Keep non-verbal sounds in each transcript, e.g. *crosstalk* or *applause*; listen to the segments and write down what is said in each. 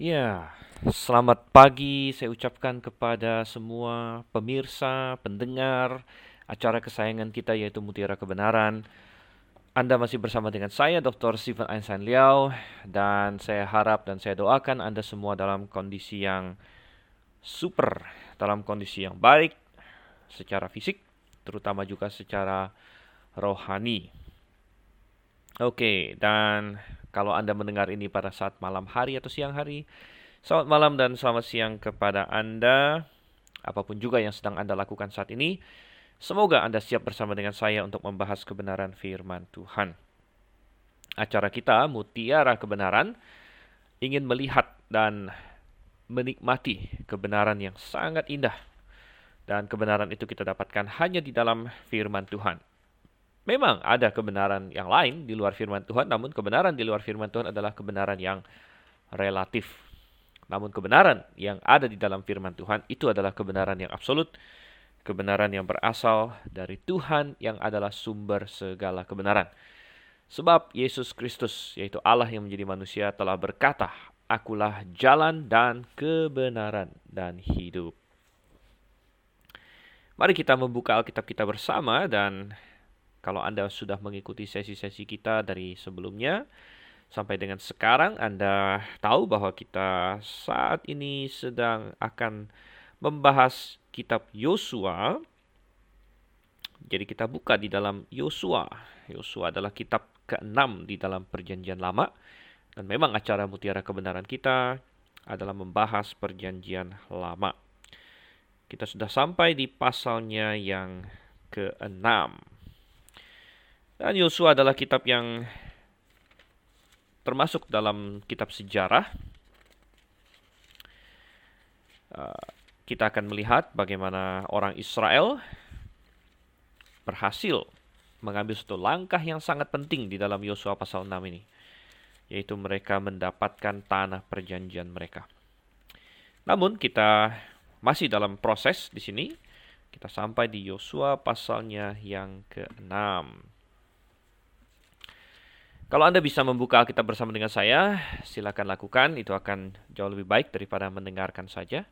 Ya, selamat pagi saya ucapkan kepada semua pemirsa, pendengar acara kesayangan kita yaitu Mutiara Kebenaran. Anda masih bersama dengan saya Dr. Stephen Einstein Liao dan saya harap dan saya doakan Anda semua dalam kondisi yang super, dalam kondisi yang baik secara fisik, terutama juga secara rohani. Oke, dan kalau Anda mendengar ini pada saat malam hari atau siang hari, selamat malam dan selamat siang kepada Anda, apa pun juga yang sedang Anda lakukan saat ini. Semoga Anda siap bersama dengan saya untuk membahas kebenaran firman Tuhan. Acara kita, Mutiara Kebenaran, ingin melihat dan menikmati kebenaran yang sangat indah. Dan kebenaran itu kita dapatkan hanya di dalam firman Tuhan. Memang ada kebenaran yang lain di luar firman Tuhan, namun kebenaran di luar firman Tuhan adalah kebenaran yang relatif. Namun kebenaran yang ada di dalam firman Tuhan itu adalah kebenaran yang absolut, kebenaran yang berasal dari Tuhan yang adalah sumber segala kebenaran. Sebab Yesus Kristus, yaitu Allah yang menjadi manusia, telah berkata, Akulah jalan dan kebenaran dan hidup. Mari kita membuka Alkitab kita bersama dan kalau Anda sudah mengikuti sesi-sesi kita dari sebelumnya sampai dengan sekarang, Anda tahu bahwa kita saat ini sedang akan membahas kitab Yosua. Jadi kita buka di dalam Yosua. Yosua adalah kitab ke-6 di dalam Perjanjian Lama. Dan memang acara Mutiara Kebenaran kita adalah membahas Perjanjian Lama. Kita sudah sampai di pasalnya yang ke-6. Dan Yosua adalah kitab yang termasuk dalam kitab sejarah. Uh, kita akan melihat bagaimana orang Israel berhasil mengambil satu langkah yang sangat penting di dalam Yosua pasal 6 ini, yaitu mereka mendapatkan tanah perjanjian mereka. Namun kita masih dalam proses di sini. Kita sampai di Yosua pasalnya yang ke-6. Kalau Anda bisa membuka Alkitab bersama dengan saya, silakan lakukan. Itu akan jauh lebih baik daripada mendengarkan saja.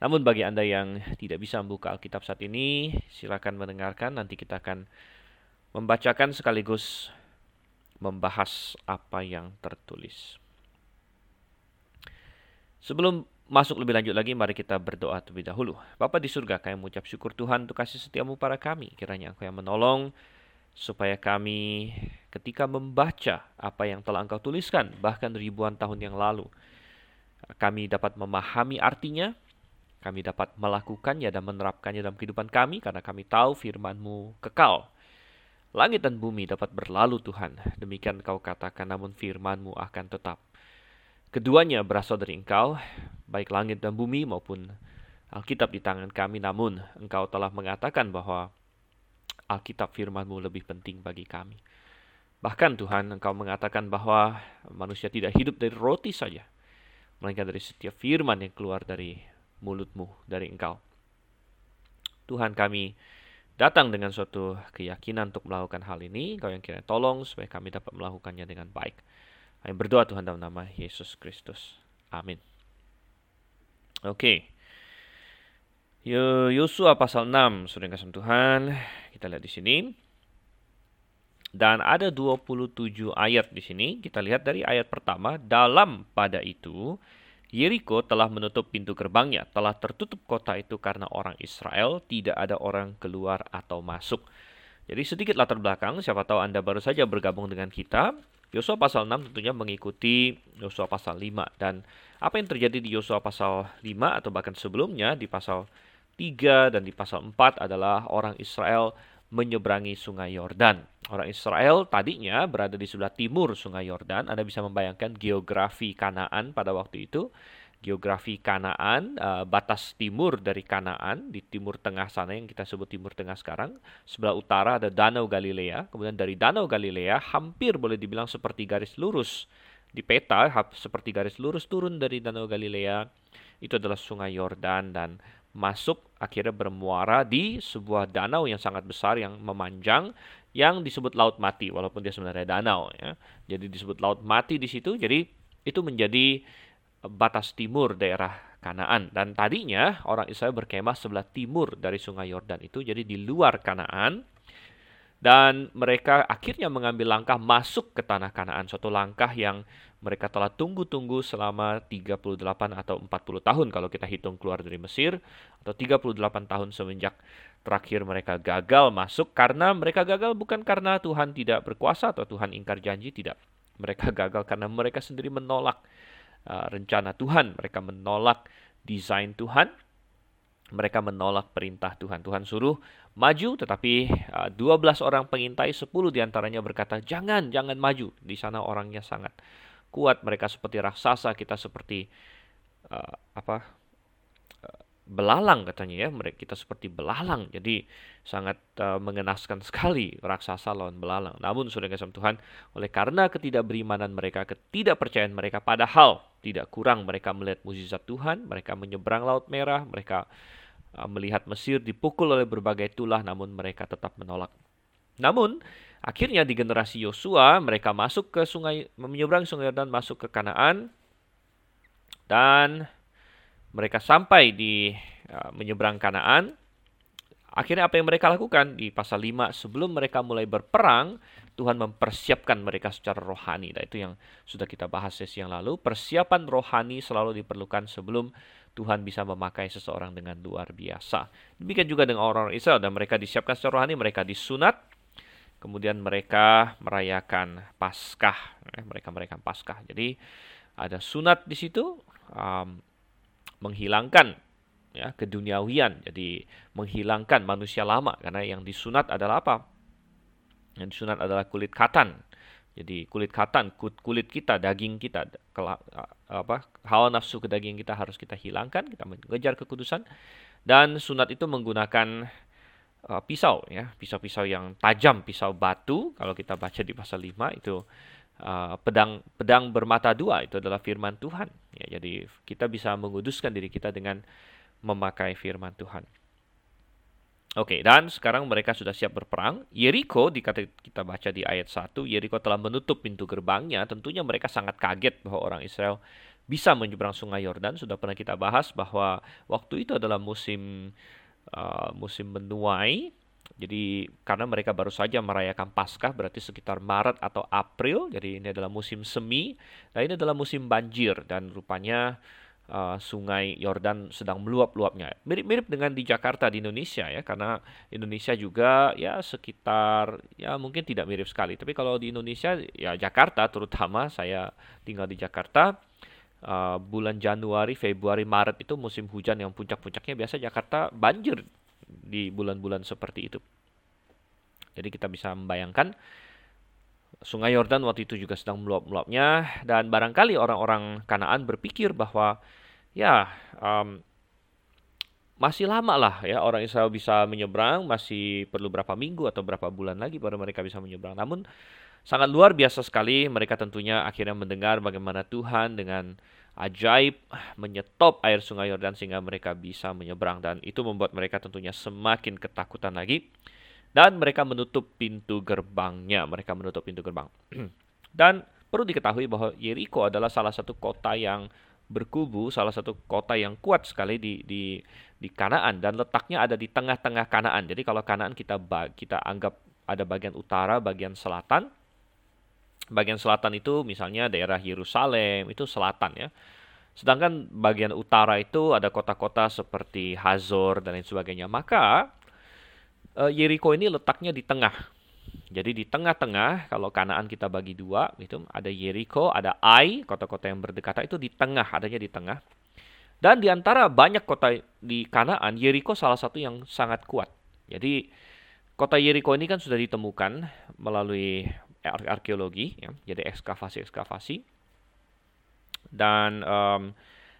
Namun bagi Anda yang tidak bisa membuka Alkitab saat ini, silakan mendengarkan. Nanti kita akan membacakan sekaligus membahas apa yang tertulis. Sebelum masuk lebih lanjut lagi, mari kita berdoa terlebih dahulu. Bapa di surga, kami mengucap syukur Tuhan untuk kasih setiamu para kami. Kiranya Engkau yang menolong, supaya kami ketika membaca apa yang telah Engkau tuliskan, bahkan ribuan tahun yang lalu, kami dapat memahami artinya, kami dapat melakukannya dan menerapkannya dalam kehidupan kami, karena kami tahu firman-Mu kekal. Langit dan bumi dapat berlalu Tuhan, demikian Engkau katakan, namun firman-Mu akan tetap. Keduanya berasal dari Engkau, baik langit dan bumi maupun Alkitab di tangan kami, namun Engkau telah mengatakan bahwa Alkitab firman-Mu lebih penting bagi kami. Bahkan Tuhan, Engkau mengatakan bahwa manusia tidak hidup dari roti saja, melainkan dari setiap firman yang keluar dari mulutmu, dari Engkau. Tuhan kami datang dengan suatu keyakinan untuk melakukan hal ini. Engkau yang kira tolong supaya kami dapat melakukannya dengan baik. Kami berdoa Tuhan dalam nama Yesus Kristus. Amin. Oke. Okay. Yosua pasal 6, Saudara kasih Tuhan. Kita lihat di sini. Dan ada 27 ayat di sini. Kita lihat dari ayat pertama. Dalam pada itu, Yeriko telah menutup pintu gerbangnya. Telah tertutup kota itu karena orang Israel tidak ada orang keluar atau masuk. Jadi sedikit latar belakang, siapa tahu Anda baru saja bergabung dengan kita. Yosua pasal 6 tentunya mengikuti Yosua pasal 5. Dan apa yang terjadi di Yosua pasal 5 atau bahkan sebelumnya di pasal 3 dan di pasal 4 adalah orang Israel menyeberangi sungai Yordan. Orang Israel tadinya berada di sebelah timur sungai Yordan. Anda bisa membayangkan geografi Kanaan pada waktu itu. Geografi Kanaan, uh, batas timur dari Kanaan, di timur tengah sana yang kita sebut timur tengah sekarang. Sebelah utara ada Danau Galilea. Kemudian dari Danau Galilea hampir boleh dibilang seperti garis lurus di peta, seperti garis lurus turun dari Danau Galilea. Itu adalah sungai Yordan dan masuk akhirnya bermuara di sebuah danau yang sangat besar yang memanjang yang disebut laut mati walaupun dia sebenarnya danau ya. Jadi disebut laut mati di situ. Jadi itu menjadi batas timur daerah Kanaan dan tadinya orang Israel berkemah sebelah timur dari Sungai Yordan itu jadi di luar Kanaan dan mereka akhirnya mengambil langkah masuk ke tanah Kanaan suatu langkah yang mereka telah tunggu-tunggu selama 38 atau 40 tahun kalau kita hitung keluar dari Mesir atau 38 tahun semenjak terakhir mereka gagal masuk karena mereka gagal bukan karena Tuhan tidak berkuasa atau Tuhan ingkar janji tidak mereka *laughs* gagal karena mereka sendiri menolak uh, rencana Tuhan mereka menolak desain Tuhan mereka menolak perintah Tuhan. Tuhan suruh maju, tetapi uh, 12 orang pengintai, 10 di antaranya berkata, jangan, jangan maju. Di sana orangnya sangat kuat, mereka seperti raksasa, kita seperti uh, apa uh, belalang katanya ya, mereka kita seperti belalang. Jadi sangat uh, mengenaskan sekali raksasa lawan belalang. Namun sudah kasih Tuhan, oleh karena ketidakberimanan mereka, ketidakpercayaan mereka, padahal tidak kurang mereka melihat mukjizat Tuhan, mereka menyeberang laut merah, mereka Uh, melihat Mesir dipukul oleh berbagai tulah namun mereka tetap menolak. Namun akhirnya di generasi Yosua mereka masuk ke sungai menyeberang sungai Yordan masuk ke Kanaan dan mereka sampai di uh, menyeberang Kanaan. Akhirnya apa yang mereka lakukan di pasal 5 sebelum mereka mulai berperang, Tuhan mempersiapkan mereka secara rohani. Dan itu yang sudah kita bahas sesi yang lalu. Persiapan rohani selalu diperlukan sebelum Tuhan bisa memakai seseorang dengan luar biasa. Demikian juga dengan orang-orang Israel dan mereka disiapkan secara rohani, mereka disunat, kemudian mereka merayakan Paskah, eh, mereka merayakan Paskah. Jadi ada sunat di situ um, menghilangkan ya keduniawian, jadi menghilangkan manusia lama karena yang disunat adalah apa? Yang disunat adalah kulit katan jadi kulit katan, kulit kita, daging kita, apa hawa nafsu ke daging kita harus kita hilangkan, kita mengejar kekudusan. Dan sunat itu menggunakan uh, pisau ya, pisau-pisau yang tajam, pisau batu. Kalau kita baca di pasal 5 itu uh, pedang pedang bermata dua itu adalah firman Tuhan. Ya, jadi kita bisa menguduskan diri kita dengan memakai firman Tuhan. Oke, dan sekarang mereka sudah siap berperang. Yeriko, dikata kita baca di ayat 1, Yeriko telah menutup pintu gerbangnya. Tentunya mereka sangat kaget bahwa orang Israel bisa menyeberang sungai Yordan. Sudah pernah kita bahas bahwa waktu itu adalah musim uh, musim menuai. Jadi karena mereka baru saja merayakan Paskah berarti sekitar Maret atau April. Jadi ini adalah musim semi. Nah ini adalah musim banjir dan rupanya uh, sungai Yordan sedang meluap-luapnya. Mirip-mirip dengan di Jakarta di Indonesia ya, karena Indonesia juga ya sekitar ya mungkin tidak mirip sekali. Tapi kalau di Indonesia ya Jakarta terutama saya tinggal di Jakarta uh, bulan Januari, Februari, Maret itu musim hujan yang puncak-puncaknya biasa Jakarta banjir di bulan-bulan seperti itu. Jadi kita bisa membayangkan Sungai Yordan waktu itu juga sedang meluap-meluapnya dan barangkali orang-orang Kanaan berpikir bahwa ya um, masih lama lah ya orang Israel bisa menyeberang, masih perlu berapa minggu atau berapa bulan lagi baru mereka bisa menyeberang. Namun sangat luar biasa sekali mereka tentunya akhirnya mendengar bagaimana Tuhan dengan ajaib menyetop air sungai Yordan sehingga mereka bisa menyeberang dan itu membuat mereka tentunya semakin ketakutan lagi dan mereka menutup pintu gerbangnya. Mereka menutup pintu gerbang. *clears throat* dan perlu diketahui bahwa Yeriko adalah salah satu kota yang berkubu, salah satu kota yang kuat sekali di di di Kanaan dan letaknya ada di tengah-tengah Kanaan. Jadi kalau Kanaan kita kita anggap ada bagian utara, bagian selatan. Bagian selatan itu misalnya daerah Yerusalem, itu selatan ya. Sedangkan bagian utara itu ada kota-kota seperti Hazor dan lain sebagainya. Maka uh, Yeriko ini letaknya di tengah. Jadi di tengah-tengah, kalau Kanaan kita bagi dua, gitu, ada Yeriko, ada Ai, kota-kota yang berdekatan itu di tengah, adanya di tengah. Dan di antara banyak kota di Kanaan, Yeriko salah satu yang sangat kuat. Jadi kota Yeriko ini kan sudah ditemukan melalui arkeologi, ya, jadi ekskavasi-ekskavasi. Dan um,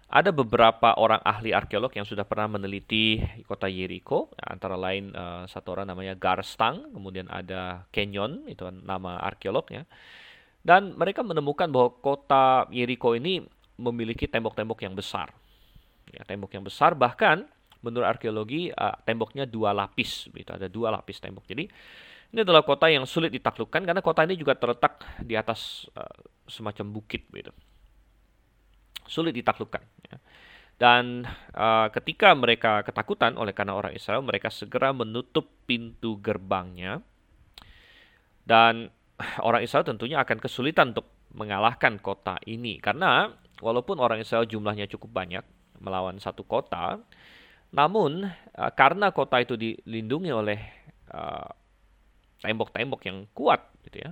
ada beberapa orang ahli arkeolog yang sudah pernah meneliti kota Yeriko, antara lain uh, satu orang namanya Garstang, kemudian ada Kenyon, itu nama arkeolognya. Dan mereka menemukan bahwa kota Yeriko ini memiliki tembok-tembok yang besar. Ya, tembok yang besar bahkan menurut arkeologi uh, temboknya dua lapis, gitu ada dua lapis tembok. Jadi ini adalah kota yang sulit ditaklukkan karena kota ini juga terletak di atas uh, semacam bukit, gitu. sulit ditaklukkan. Ya. Dan uh, ketika mereka ketakutan oleh karena orang Israel, mereka segera menutup pintu gerbangnya. Dan orang Israel tentunya akan kesulitan untuk mengalahkan kota ini karena walaupun orang Israel jumlahnya cukup banyak melawan satu kota, namun uh, karena kota itu dilindungi oleh uh, tembok-tembok yang kuat, gitu ya,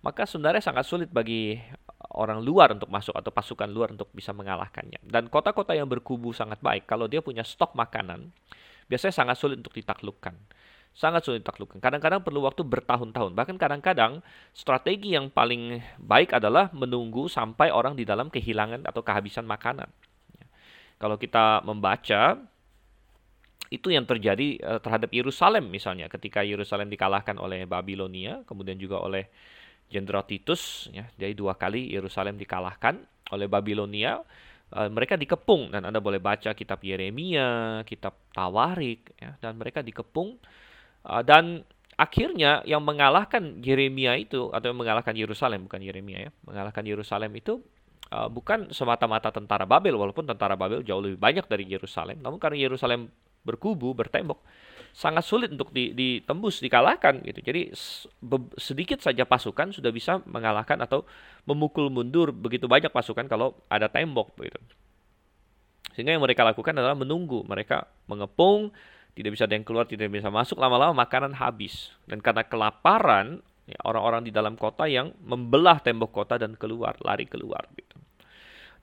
maka sebenarnya sangat sulit bagi orang luar untuk masuk atau pasukan luar untuk bisa mengalahkannya. Dan kota-kota yang berkubu sangat baik kalau dia punya stok makanan, biasanya sangat sulit untuk ditaklukkan sangat sulit ditaklukkan. Kadang-kadang perlu waktu bertahun-tahun. Bahkan kadang-kadang strategi yang paling baik adalah menunggu sampai orang di dalam kehilangan atau kehabisan makanan. Kalau kita membaca itu yang terjadi uh, terhadap Yerusalem misalnya ketika Yerusalem dikalahkan oleh Babilonia kemudian juga oleh Jenderal Titus ya. Jadi dua kali Yerusalem dikalahkan oleh Babilonia uh, mereka dikepung. Dan Anda boleh baca kitab Yeremia, kitab Tawarik ya dan mereka dikepung. Uh, dan akhirnya yang mengalahkan Yeremia itu atau yang mengalahkan Yerusalem bukan Yeremia ya, mengalahkan Yerusalem itu bukan semata-mata tentara Babel walaupun tentara Babel jauh lebih banyak dari Yerusalem, namun karena Yerusalem berkubu, bertembok, sangat sulit untuk ditembus, dikalahkan gitu. Jadi sedikit saja pasukan sudah bisa mengalahkan atau memukul mundur begitu banyak pasukan kalau ada tembok begitu. Sehingga yang mereka lakukan adalah menunggu, mereka mengepung tidak bisa ada yang keluar, tidak bisa masuk, lama-lama makanan habis. Dan karena kelaparan, ya, orang-orang di dalam kota yang membelah tembok kota dan keluar, lari keluar. Gitu.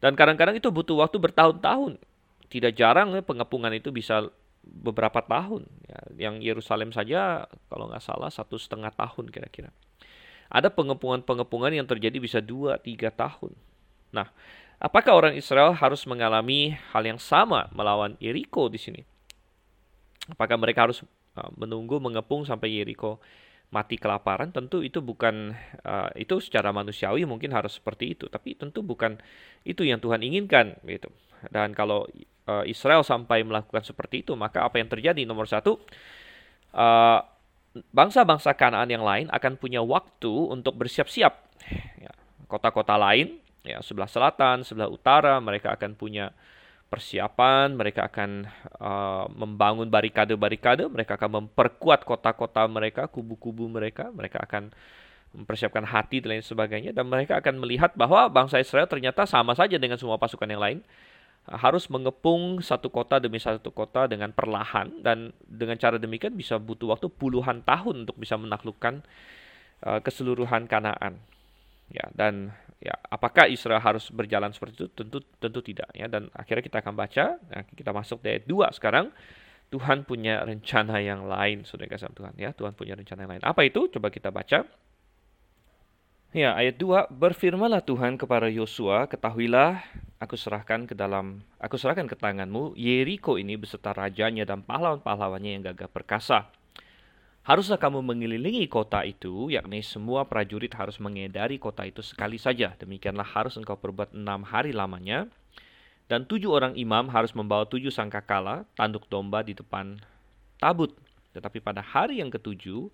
Dan kadang-kadang itu butuh waktu bertahun-tahun. Tidak jarang ya, pengepungan itu bisa beberapa tahun. Ya, yang Yerusalem saja, kalau nggak salah, satu setengah tahun kira-kira. Ada pengepungan-pengepungan yang terjadi bisa dua, tiga tahun. Nah, apakah orang Israel harus mengalami hal yang sama melawan Yeriko di sini? Apakah mereka harus uh, menunggu mengepung sampai Yeriko mati kelaparan? Tentu itu bukan uh, itu secara manusiawi mungkin harus seperti itu, tapi tentu bukan itu yang Tuhan inginkan gitu. Dan kalau uh, Israel sampai melakukan seperti itu, maka apa yang terjadi? Nomor satu, uh, bangsa-bangsa Kanaan yang lain akan punya waktu untuk bersiap-siap. Ya, kota-kota lain, ya sebelah selatan, sebelah utara, mereka akan punya persiapan, mereka akan uh, membangun barikade-barikade, mereka akan memperkuat kota-kota mereka, kubu-kubu mereka, mereka akan mempersiapkan hati dan lain sebagainya, dan mereka akan melihat bahwa bangsa Israel ternyata sama saja dengan semua pasukan yang lain, harus mengepung satu kota demi satu kota dengan perlahan, dan dengan cara demikian bisa butuh waktu puluhan tahun untuk bisa menaklukkan uh, keseluruhan Kanaan. Ya, dan Ya, apakah Israel harus berjalan seperti itu? Tentu tentu tidak ya. Dan akhirnya kita akan baca, nah, kita masuk di ayat 2 sekarang. Tuhan punya rencana yang lain, Saudara kasih Tuhan ya. Tuhan punya rencana yang lain. Apa itu? Coba kita baca. Ya, ayat 2, berfirmanlah Tuhan kepada Yosua, ketahuilah aku serahkan ke dalam aku serahkan ke tanganmu Yeriko ini beserta rajanya dan pahlawan-pahlawannya yang gagah perkasa. Haruslah kamu mengelilingi kota itu, yakni semua prajurit harus mengedari kota itu sekali saja. Demikianlah harus engkau perbuat enam hari lamanya. Dan tujuh orang imam harus membawa tujuh sangkakala, tanduk domba di depan tabut. Tetapi pada hari yang ketujuh,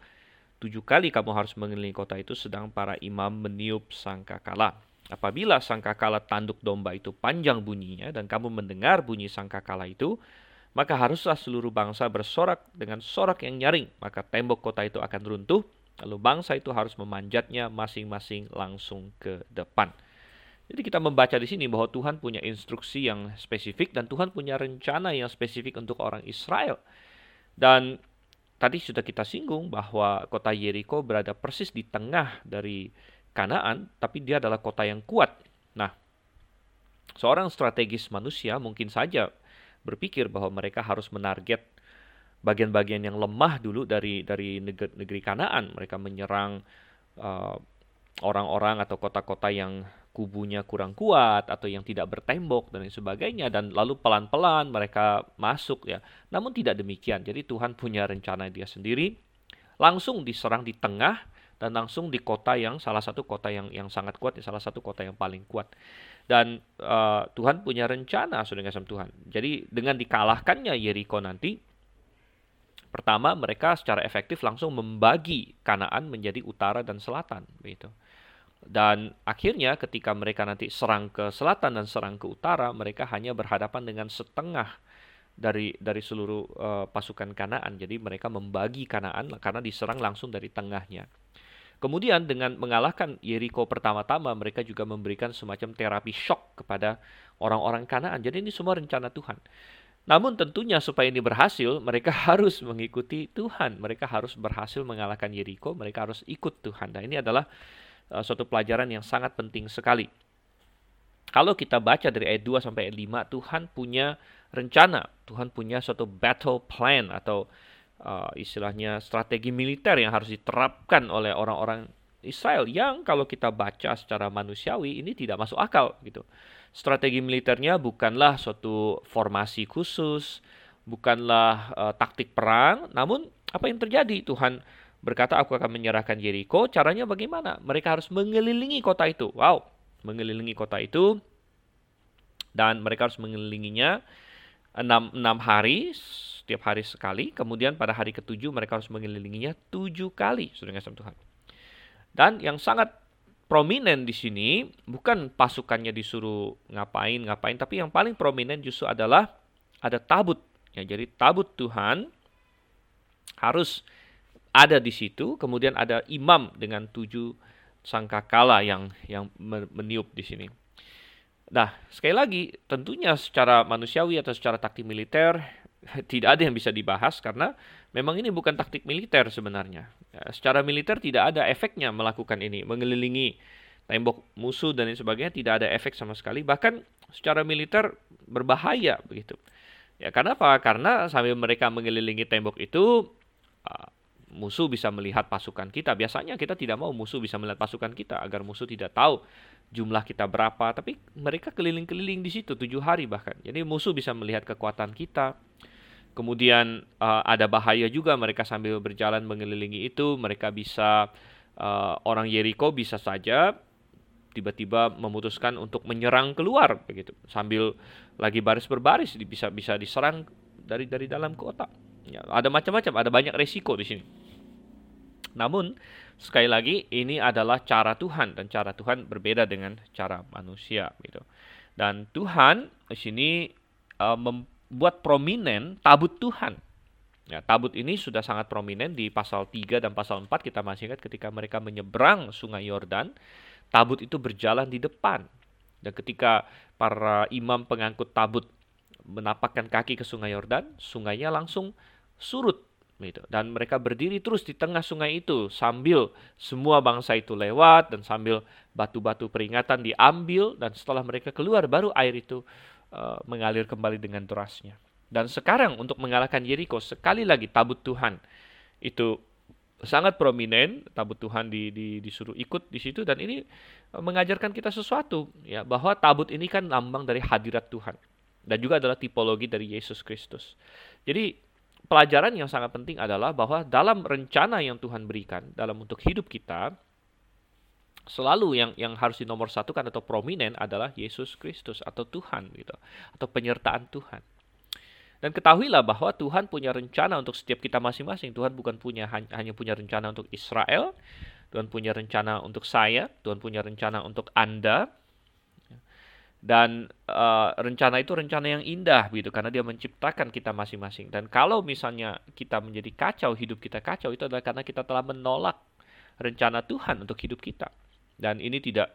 tujuh kali kamu harus mengelilingi kota itu sedang para imam meniup sangkakala. Apabila sangkakala tanduk domba itu panjang bunyinya dan kamu mendengar bunyi sangkakala itu, maka haruslah seluruh bangsa bersorak dengan sorak yang nyaring, maka tembok kota itu akan runtuh, lalu bangsa itu harus memanjatnya masing-masing langsung ke depan. Jadi kita membaca di sini bahwa Tuhan punya instruksi yang spesifik dan Tuhan punya rencana yang spesifik untuk orang Israel. Dan tadi sudah kita singgung bahwa kota Yeriko berada persis di tengah dari Kanaan, tapi dia adalah kota yang kuat. Nah, seorang strategis manusia mungkin saja berpikir bahwa mereka harus menarget bagian-bagian yang lemah dulu dari dari negeri, negeri Kanaan. Mereka menyerang uh, orang-orang atau kota-kota yang kubunya kurang kuat atau yang tidak bertembok dan lain sebagainya dan lalu pelan-pelan mereka masuk ya. Namun tidak demikian. Jadi Tuhan punya rencana dia sendiri langsung diserang di tengah dan langsung di kota yang salah satu kota yang yang sangat kuat, ya, salah satu kota yang paling kuat. Dan uh, Tuhan punya rencana saudara kasih Tuhan. Jadi dengan dikalahkannya Yeriko nanti, pertama mereka secara efektif langsung membagi Kanaan menjadi utara dan selatan, begitu. Dan akhirnya ketika mereka nanti serang ke selatan dan serang ke utara, mereka hanya berhadapan dengan setengah dari dari seluruh uh, pasukan Kanaan. Jadi mereka membagi Kanaan karena diserang langsung dari tengahnya. Kemudian dengan mengalahkan Yeriko pertama-tama, mereka juga memberikan semacam terapi shock kepada orang-orang Kanaan. Jadi ini semua rencana Tuhan. Namun tentunya supaya ini berhasil, mereka *laughs* harus mengikuti Tuhan. Mereka harus berhasil mengalahkan Yeriko, mereka harus ikut Tuhan. Nah ini adalah uh, suatu pelajaran yang sangat penting sekali. Kalau kita baca dari ayat 2 sampai ayat 5, Tuhan punya rencana, Tuhan punya suatu battle plan atau uh, istilahnya strategi militer yang harus diterapkan oleh orang-orang Israel yang kalau kita baca secara manusiawi ini tidak masuk akal gitu. Strategi militernya bukanlah suatu formasi khusus, bukanlah uh, taktik perang, namun apa yang terjadi? Tuhan berkata aku akan menyerahkan Jericho, caranya bagaimana? Mereka harus mengelilingi kota itu. Wow, mengelilingi kota itu dan mereka harus mengelilinginya enam, enam hari setiap hari sekali. Kemudian pada hari ketujuh mereka harus mengelilinginya tujuh kali, saudara kasih Tuhan. Dan yang sangat prominent di sini bukan pasukannya disuruh ngapain ngapain, tapi yang paling prominent justru adalah ada tabut. Ya, jadi tabut Tuhan harus ada di situ. Kemudian ada imam dengan tujuh sangkakala yang yang meniup di sini. Nah, sekali lagi, tentunya secara manusiawi atau secara taktik militer tidak ada yang bisa dibahas karena memang ini bukan taktik militer sebenarnya. Ya, secara militer tidak ada efeknya melakukan ini, mengelilingi tembok musuh dan lain sebagainya tidak ada efek sama sekali. Bahkan secara militer berbahaya begitu. Ya karena apa? Karena sambil mereka mengelilingi tembok itu uh, musuh bisa melihat pasukan kita. Biasanya kita tidak mau musuh bisa melihat pasukan kita agar musuh tidak tahu jumlah kita berapa. Tapi mereka keliling-keliling di situ tujuh hari bahkan. Jadi musuh bisa melihat kekuatan kita, Kemudian uh, ada bahaya juga mereka sambil berjalan mengelilingi itu, mereka bisa uh, orang Yeriko bisa saja tiba-tiba memutuskan untuk menyerang keluar begitu sambil lagi baris berbaris bisa bisa diserang dari dari dalam kota. Ya, ada macam-macam, ada banyak resiko di sini. Namun sekali lagi ini adalah cara Tuhan dan cara Tuhan berbeda dengan cara manusia gitu. Dan Tuhan di sini uh, buat prominent tabut Tuhan. Ya, tabut ini sudah sangat prominent di pasal 3 dan pasal 4 kita masih ingat ketika mereka menyeberang sungai Yordan, tabut itu berjalan di depan. Dan ketika para imam pengangkut tabut menapakkan kaki ke sungai Yordan, sungainya langsung surut gitu. Dan mereka berdiri terus di tengah sungai itu sambil semua bangsa itu lewat dan sambil batu-batu peringatan diambil dan setelah mereka keluar baru air itu uh, mengalir kembali dengan derasnya. Dan sekarang untuk mengalahkan Jericho sekali lagi tabut Tuhan itu sangat prominent tabut Tuhan di, di, disuruh ikut di situ dan ini uh, mengajarkan kita sesuatu ya bahwa tabut ini kan lambang dari hadirat Tuhan dan juga adalah tipologi dari Yesus Kristus. Jadi pelajaran yang sangat penting adalah bahwa dalam rencana yang Tuhan berikan dalam untuk hidup kita selalu yang yang harus dinomorsatukan atau prominent adalah Yesus Kristus atau Tuhan gitu atau penyertaan Tuhan. Dan ketahuilah bahwa Tuhan punya rencana untuk setiap kita masing-masing. Tuhan bukan punya hanya punya rencana untuk Israel, Tuhan punya rencana untuk saya, Tuhan punya rencana untuk Anda. Dan uh, rencana itu rencana yang indah gitu karena dia menciptakan kita masing-masing. Dan kalau misalnya kita menjadi kacau, hidup kita kacau itu adalah karena kita telah menolak rencana Tuhan untuk hidup kita dan ini tidak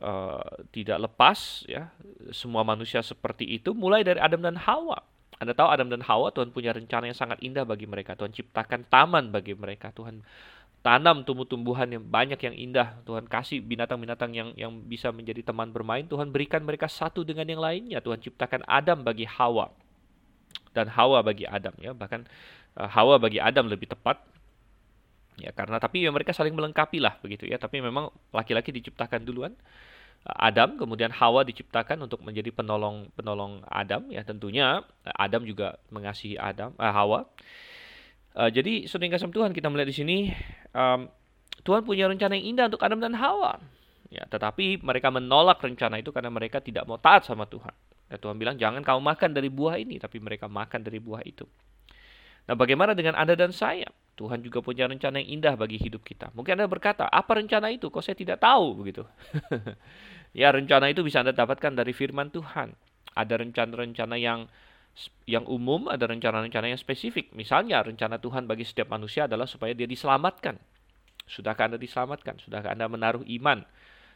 uh, tidak lepas ya semua manusia seperti itu mulai dari Adam dan Hawa. Anda tahu Adam dan Hawa Tuhan punya rencana yang sangat indah bagi mereka. Tuhan ciptakan taman bagi mereka. Tuhan tanam tumbuh-tumbuhan yang banyak yang indah. Tuhan kasih binatang-binatang yang yang bisa menjadi teman bermain. Tuhan berikan mereka satu dengan yang lainnya. Tuhan ciptakan Adam bagi Hawa dan Hawa bagi Adam ya. Bahkan uh, Hawa bagi Adam lebih tepat ya karena tapi ya mereka saling melengkapi lah begitu ya. Tapi memang laki-laki diciptakan duluan Adam kemudian Hawa diciptakan untuk menjadi penolong penolong Adam ya tentunya Adam juga mengasihi Adam eh, Hawa. Uh, jadi saudara kasih Tuhan kita melihat di sini um, Tuhan punya rencana yang indah untuk Adam dan Hawa. Ya tetapi mereka menolak rencana itu karena mereka tidak mau taat sama Tuhan. Ya, Tuhan bilang jangan kau makan dari buah ini tapi mereka makan dari buah itu. Nah bagaimana dengan Anda dan saya Tuhan juga punya rencana yang indah bagi hidup kita. Mungkin Anda berkata, apa rencana itu? Kok saya tidak tahu begitu. *laughs* ya, rencana itu bisa Anda dapatkan dari firman Tuhan. Ada rencana-rencana yang yang umum, ada rencana-rencana yang spesifik. Misalnya, rencana Tuhan bagi setiap manusia adalah supaya dia diselamatkan. Sudahkah Anda diselamatkan? Sudahkah Anda menaruh iman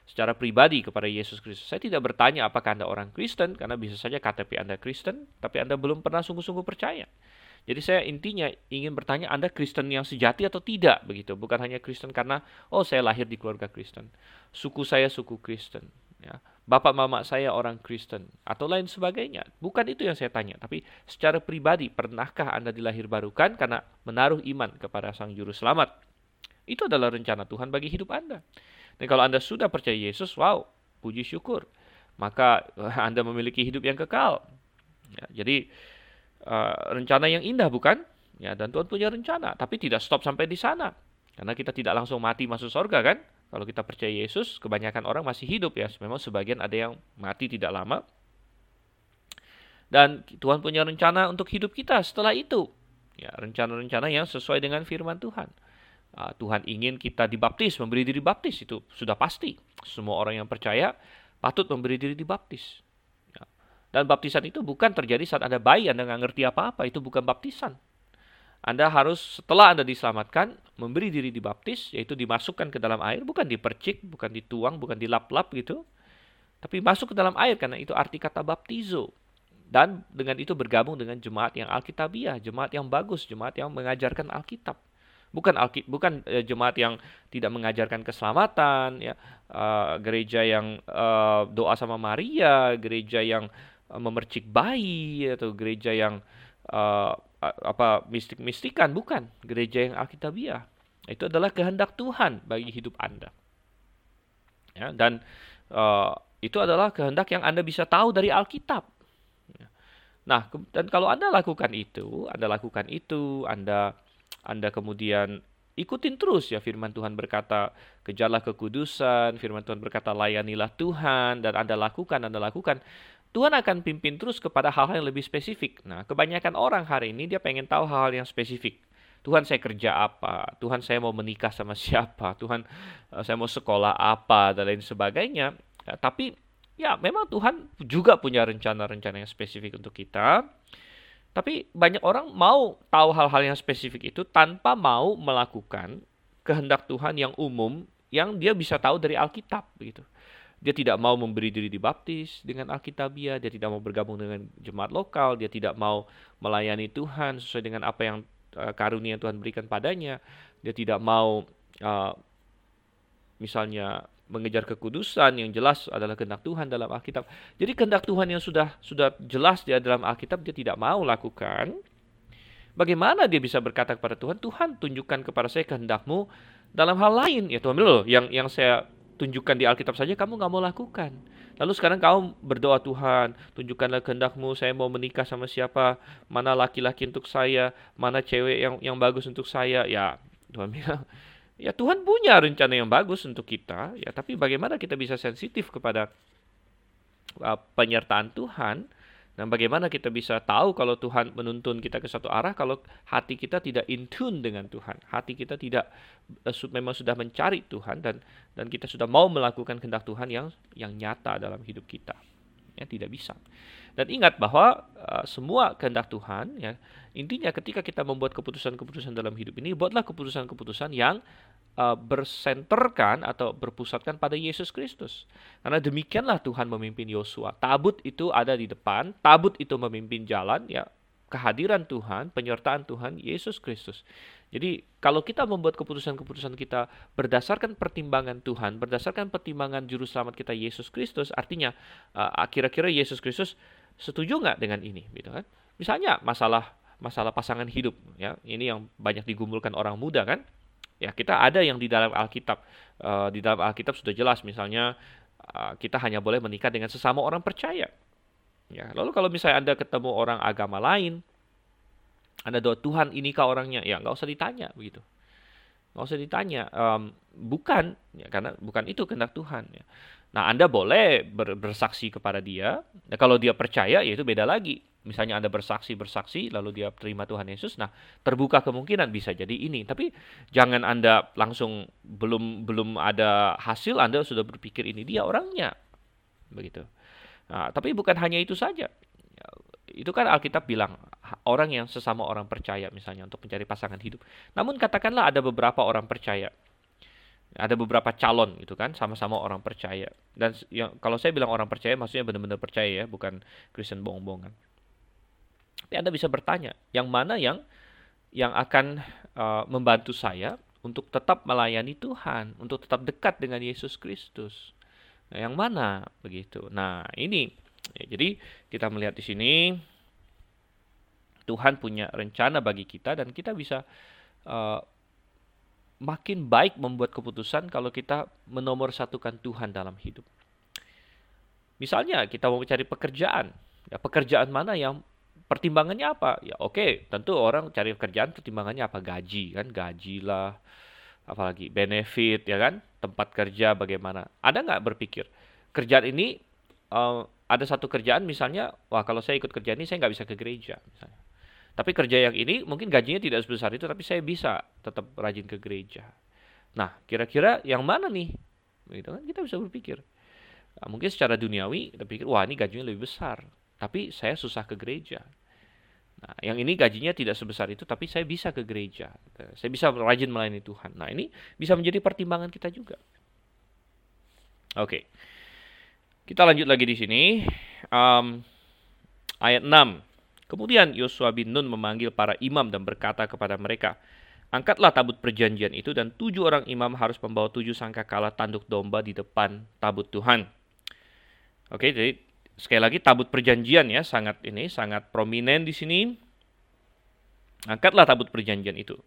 secara pribadi kepada Yesus Kristus? Saya tidak bertanya apakah Anda orang Kristen, karena bisa saja KTP Anda Kristen, tapi Anda belum pernah sungguh-sungguh percaya. Jadi saya intinya ingin bertanya Anda Kristen yang sejati atau tidak begitu, bukan hanya Kristen karena oh saya lahir di keluarga Kristen, suku saya suku Kristen, ya. Bapak mama saya orang Kristen atau lain sebagainya. Bukan itu yang saya tanya, tapi secara pribadi pernahkah Anda dilahir barukan karena menaruh iman kepada Sang Juru Selamat? Itu adalah rencana Tuhan bagi hidup Anda. Dan kalau Anda sudah percaya Yesus, wow, puji syukur. Maka Anda memiliki hidup yang kekal. Ya, jadi uh, rencana yang indah bukan? Ya, dan Tuhan punya rencana, tapi tidak stop sampai di sana. Karena kita tidak langsung mati masuk surga kan? Kalau kita percaya Yesus, kebanyakan orang masih hidup ya. Memang sebagian ada yang mati tidak lama. Dan Tuhan punya rencana untuk hidup kita setelah itu. Ya, rencana-rencana yang sesuai dengan firman Tuhan. Uh, Tuhan ingin kita dibaptis, memberi diri baptis itu sudah pasti. Semua orang yang percaya patut memberi diri dibaptis. Dan baptisan itu bukan terjadi saat Anda bayi, Anda nggak ngerti apa-apa, itu bukan baptisan. Anda harus setelah Anda diselamatkan, memberi diri dibaptis, yaitu dimasukkan ke dalam air, bukan dipercik, bukan dituang, bukan dilap-lap gitu. Tapi masuk ke dalam air, karena itu arti kata baptizo. Dan dengan itu bergabung dengan jemaat yang Alkitabiah, jemaat yang bagus, jemaat yang mengajarkan Alkitab. Bukan Alkit, bukan uh, jemaat yang tidak mengajarkan keselamatan, ya, uh, gereja yang uh, doa sama Maria, gereja yang memercik bayi atau gereja yang uh, apa mistik-mistikan bukan. Gereja yang alkitabiah. Itu adalah kehendak Tuhan bagi hidup anda. Ya dan uh, itu adalah kehendak yang anda bisa tahu dari Alkitab. Ya. nah dan kalau anda lakukan itu anda lakukan itu anda anda kemudian ikutin terus ya firman Tuhan berkata kejarlah kekudusan firman Tuhan berkata layanilah Tuhan dan Anda lakukan Anda lakukan Tuhan akan pimpin terus kepada hal-hal yang lebih spesifik. Nah, kebanyakan orang hari ini dia pengen tahu hal-hal yang spesifik. Tuhan saya kerja apa? Tuhan saya mau menikah sama siapa? Tuhan eh, saya mau sekolah apa dan lain sebagainya. Ya, tapi ya memang Tuhan juga punya rencana-rencana yang spesifik untuk kita. Tapi banyak orang mau tahu hal-hal yang spesifik itu tanpa mau melakukan kehendak Tuhan yang umum yang dia bisa tahu dari Alkitab begitu. Dia tidak mau memberi diri dibaptis dengan Alkitabiah, dia tidak mau bergabung dengan jemaat lokal, dia tidak mau melayani Tuhan sesuai dengan apa yang uh, karunia Tuhan berikan padanya. Dia tidak mau uh, misalnya mengejar kekudusan yang jelas adalah kehendak Tuhan dalam Alkitab. Jadi kehendak Tuhan yang sudah sudah jelas di dalam Alkitab dia tidak mau lakukan. Bagaimana dia bisa berkata kepada Tuhan, Tuhan tunjukkan kepada saya kehendakmu dalam hal lain. Ya Tuhan loh, yang yang saya tunjukkan di Alkitab saja kamu nggak mau lakukan. Lalu sekarang kamu berdoa Tuhan, tunjukkanlah kehendakmu, saya mau menikah sama siapa, mana laki-laki untuk saya, mana cewek yang yang bagus untuk saya. Ya, Tuhan bilang, ya Tuhan punya rencana yang bagus untuk kita, ya tapi bagaimana kita bisa sensitif kepada uh, penyertaan Tuhan? Dan bagaimana kita bisa tahu kalau Tuhan menuntun kita ke satu arah kalau hati kita tidak in tune dengan Tuhan. Hati kita tidak uh, memang sudah mencari Tuhan dan dan kita sudah mau melakukan kehendak Tuhan yang yang nyata dalam hidup kita. Ya, tidak bisa. Dan ingat bahwa uh, semua kehendak Tuhan ya intinya ketika kita membuat keputusan-keputusan dalam hidup ini buatlah keputusan-keputusan yang uh, bersenterkan atau berpusatkan pada Yesus Kristus. Karena demikianlah Tuhan memimpin Yosua. Tabut itu ada di depan, tabut itu memimpin jalan, ya kehadiran Tuhan, penyertaan Tuhan Yesus Kristus. Jadi kalau kita membuat keputusan-keputusan kita berdasarkan pertimbangan Tuhan, berdasarkan pertimbangan juru selamat kita Yesus Kristus, artinya uh, kira-kira Yesus Kristus setuju nggak dengan ini, gitu kan? Misalnya masalah masalah pasangan hidup, ya ini yang banyak digumulkan orang muda kan? Ya, kita ada yang di dalam Alkitab. Uh, di dalam Alkitab sudah jelas misalnya uh, kita hanya boleh menikah dengan sesama orang percaya. Ya, lalu kalau misalnya Anda ketemu orang agama lain, Anda doa Tuhan inikah orangnya? Ya, nggak usah ditanya begitu. Nggak usah ditanya. Um, bukan, ya, karena bukan itu kehendak Tuhan. Ya. Nah, Anda boleh ber, bersaksi kepada dia. Nah, kalau dia percaya, ya itu beda lagi. Misalnya Anda bersaksi-bersaksi lalu dia terima Tuhan Yesus, nah terbuka kemungkinan bisa jadi ini. Tapi jangan Anda langsung belum belum ada hasil Anda sudah berpikir ini dia orangnya. Begitu. Nah, tapi bukan hanya itu saja. Itu kan Alkitab bilang orang yang sesama orang percaya misalnya untuk mencari pasangan hidup. Namun katakanlah ada beberapa orang percaya ada beberapa calon gitu kan sama-sama orang percaya dan yang kalau saya bilang orang percaya maksudnya benar-benar percaya ya bukan Kristen bohong-bohongan tapi anda bisa bertanya yang mana yang yang akan uh, membantu saya untuk tetap melayani Tuhan untuk tetap dekat dengan Yesus Kristus? Nah, yang mana? Begitu. Nah ini. Ya, jadi kita melihat di sini Tuhan punya rencana bagi kita dan kita bisa uh, makin baik membuat keputusan kalau kita menomorsatukan Tuhan dalam hidup. Misalnya kita mau mencari pekerjaan, ya pekerjaan mana yang pertimbangannya apa? Ya oke, okay, tentu orang cari pekerjaan pertimbangannya apa? Gaji kan, gaji lah, apalagi benefit ya kan, tempat kerja bagaimana. Ada nggak berpikir kerjaan ini uh, ada satu kerjaan misalnya, wah kalau saya ikut kerjaan ini saya nggak bisa ke gereja misalnya. Tapi kerja yang ini mungkin gajinya tidak sebesar itu, tapi saya bisa tetap rajin ke gereja. Nah, kira-kira yang mana nih? Gitu kan kita bisa berpikir. Nah, mungkin secara duniawi kita pikir, wah ini gajinya lebih besar, tapi saya susah ke gereja. Nah, yang ini gajinya tidak sebesar itu, tapi saya bisa ke gereja. Saya bisa rajin melayani Tuhan. Nah, ini bisa menjadi pertimbangan kita juga. Oke, kita lanjut lagi di sini. Um, ayat 6. Kemudian Yosua bin Nun memanggil para imam dan berkata kepada mereka, Angkatlah tabut perjanjian itu dan tujuh orang imam harus membawa tujuh sangkakala tanduk domba di depan tabut Tuhan. Oke, jadi sekali lagi tabut perjanjian ya sangat ini sangat prominent di sini. Angkatlah tabut perjanjian itu.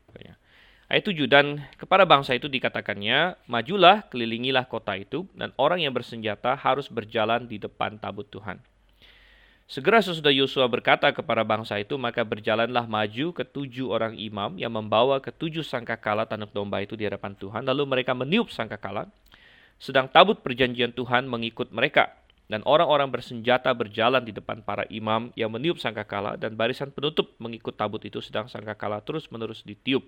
Ayat 7 dan kepada bangsa itu dikatakannya, majulah, kelilingilah kota itu dan orang yang bersenjata harus berjalan di depan tabut Tuhan. Segera sesudah Yosua berkata kepada bangsa itu, maka berjalanlah maju ke tujuh orang imam yang membawa ketujuh sangkakala tanduk domba itu di hadapan Tuhan. Lalu mereka meniup sangkakala, sedang tabut perjanjian Tuhan mengikut mereka. Dan orang-orang bersenjata berjalan di depan para imam yang meniup sangkakala dan barisan penutup mengikut tabut itu sedang sangkakala terus-menerus ditiup.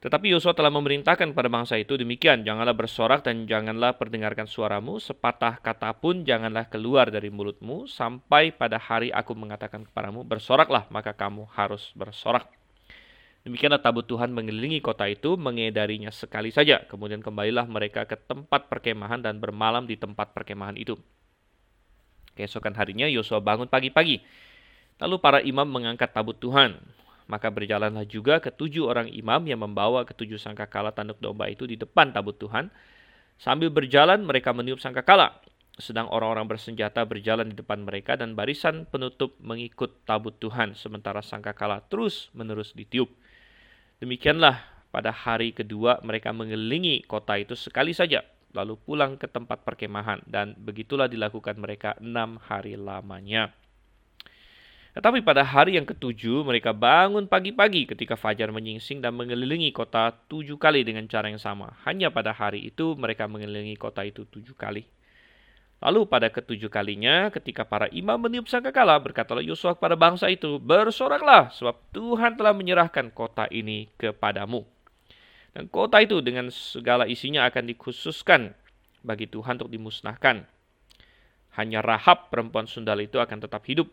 Tetapi Yosua telah memerintahkan pada bangsa itu demikian, janganlah bersorak dan janganlah perdengarkan suaramu, sepatah kata pun janganlah keluar dari mulutmu, sampai pada hari aku mengatakan kepadamu, bersoraklah, maka kamu harus bersorak. Demikianlah tabut Tuhan mengelilingi kota itu, mengedarinya sekali saja. Kemudian kembalilah mereka ke tempat perkemahan dan bermalam di tempat perkemahan itu. Keesokan harinya Yosua bangun pagi-pagi. Lalu para imam mengangkat tabut Tuhan. Maka berjalanlah juga ketujuh orang imam yang membawa ketujuh sangkakala tanduk domba itu di depan tabut Tuhan. Sambil berjalan mereka meniup sangkakala. Sedang orang-orang bersenjata berjalan di depan mereka dan barisan penutup mengikut tabut Tuhan sementara sangkakala terus menerus ditiup. Demikianlah pada hari kedua mereka mengelilingi kota itu sekali saja lalu pulang ke tempat perkemahan dan begitulah dilakukan mereka enam hari lamanya. Tetapi pada hari yang ketujuh mereka bangun pagi-pagi ketika fajar menyingsing dan mengelilingi kota tujuh kali dengan cara yang sama. Hanya pada hari itu mereka mengelilingi kota itu tujuh kali. Lalu pada ketujuh kalinya ketika para imam meniup sangkakala berkatalah Yosua kepada bangsa itu, Bersoraklah sebab Tuhan telah menyerahkan kota ini kepadamu. Dan kota itu dengan segala isinya akan dikhususkan bagi Tuhan untuk dimusnahkan. Hanya Rahab perempuan sundal itu akan tetap hidup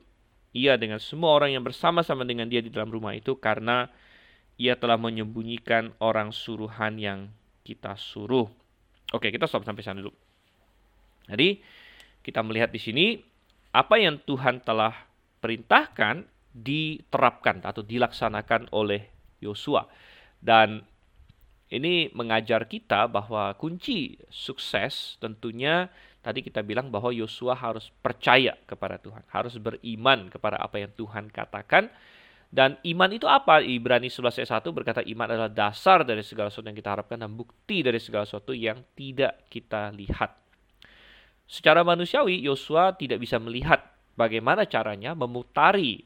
ia dengan semua orang yang bersama-sama dengan dia di dalam rumah itu karena ia telah menyembunyikan orang suruhan yang kita suruh. Oke, kita stop sampai sana dulu. Jadi, kita melihat di sini apa yang Tuhan telah perintahkan diterapkan atau dilaksanakan oleh Yosua. Dan ini mengajar kita bahwa kunci sukses tentunya Tadi kita bilang bahwa Yosua harus percaya kepada Tuhan, harus beriman kepada apa yang Tuhan katakan. Dan iman itu apa? Ibrani 11 ayat 1 berkata iman adalah dasar dari segala sesuatu yang kita harapkan dan bukti dari segala sesuatu yang tidak kita lihat. Secara manusiawi, Yosua tidak bisa melihat bagaimana caranya memutari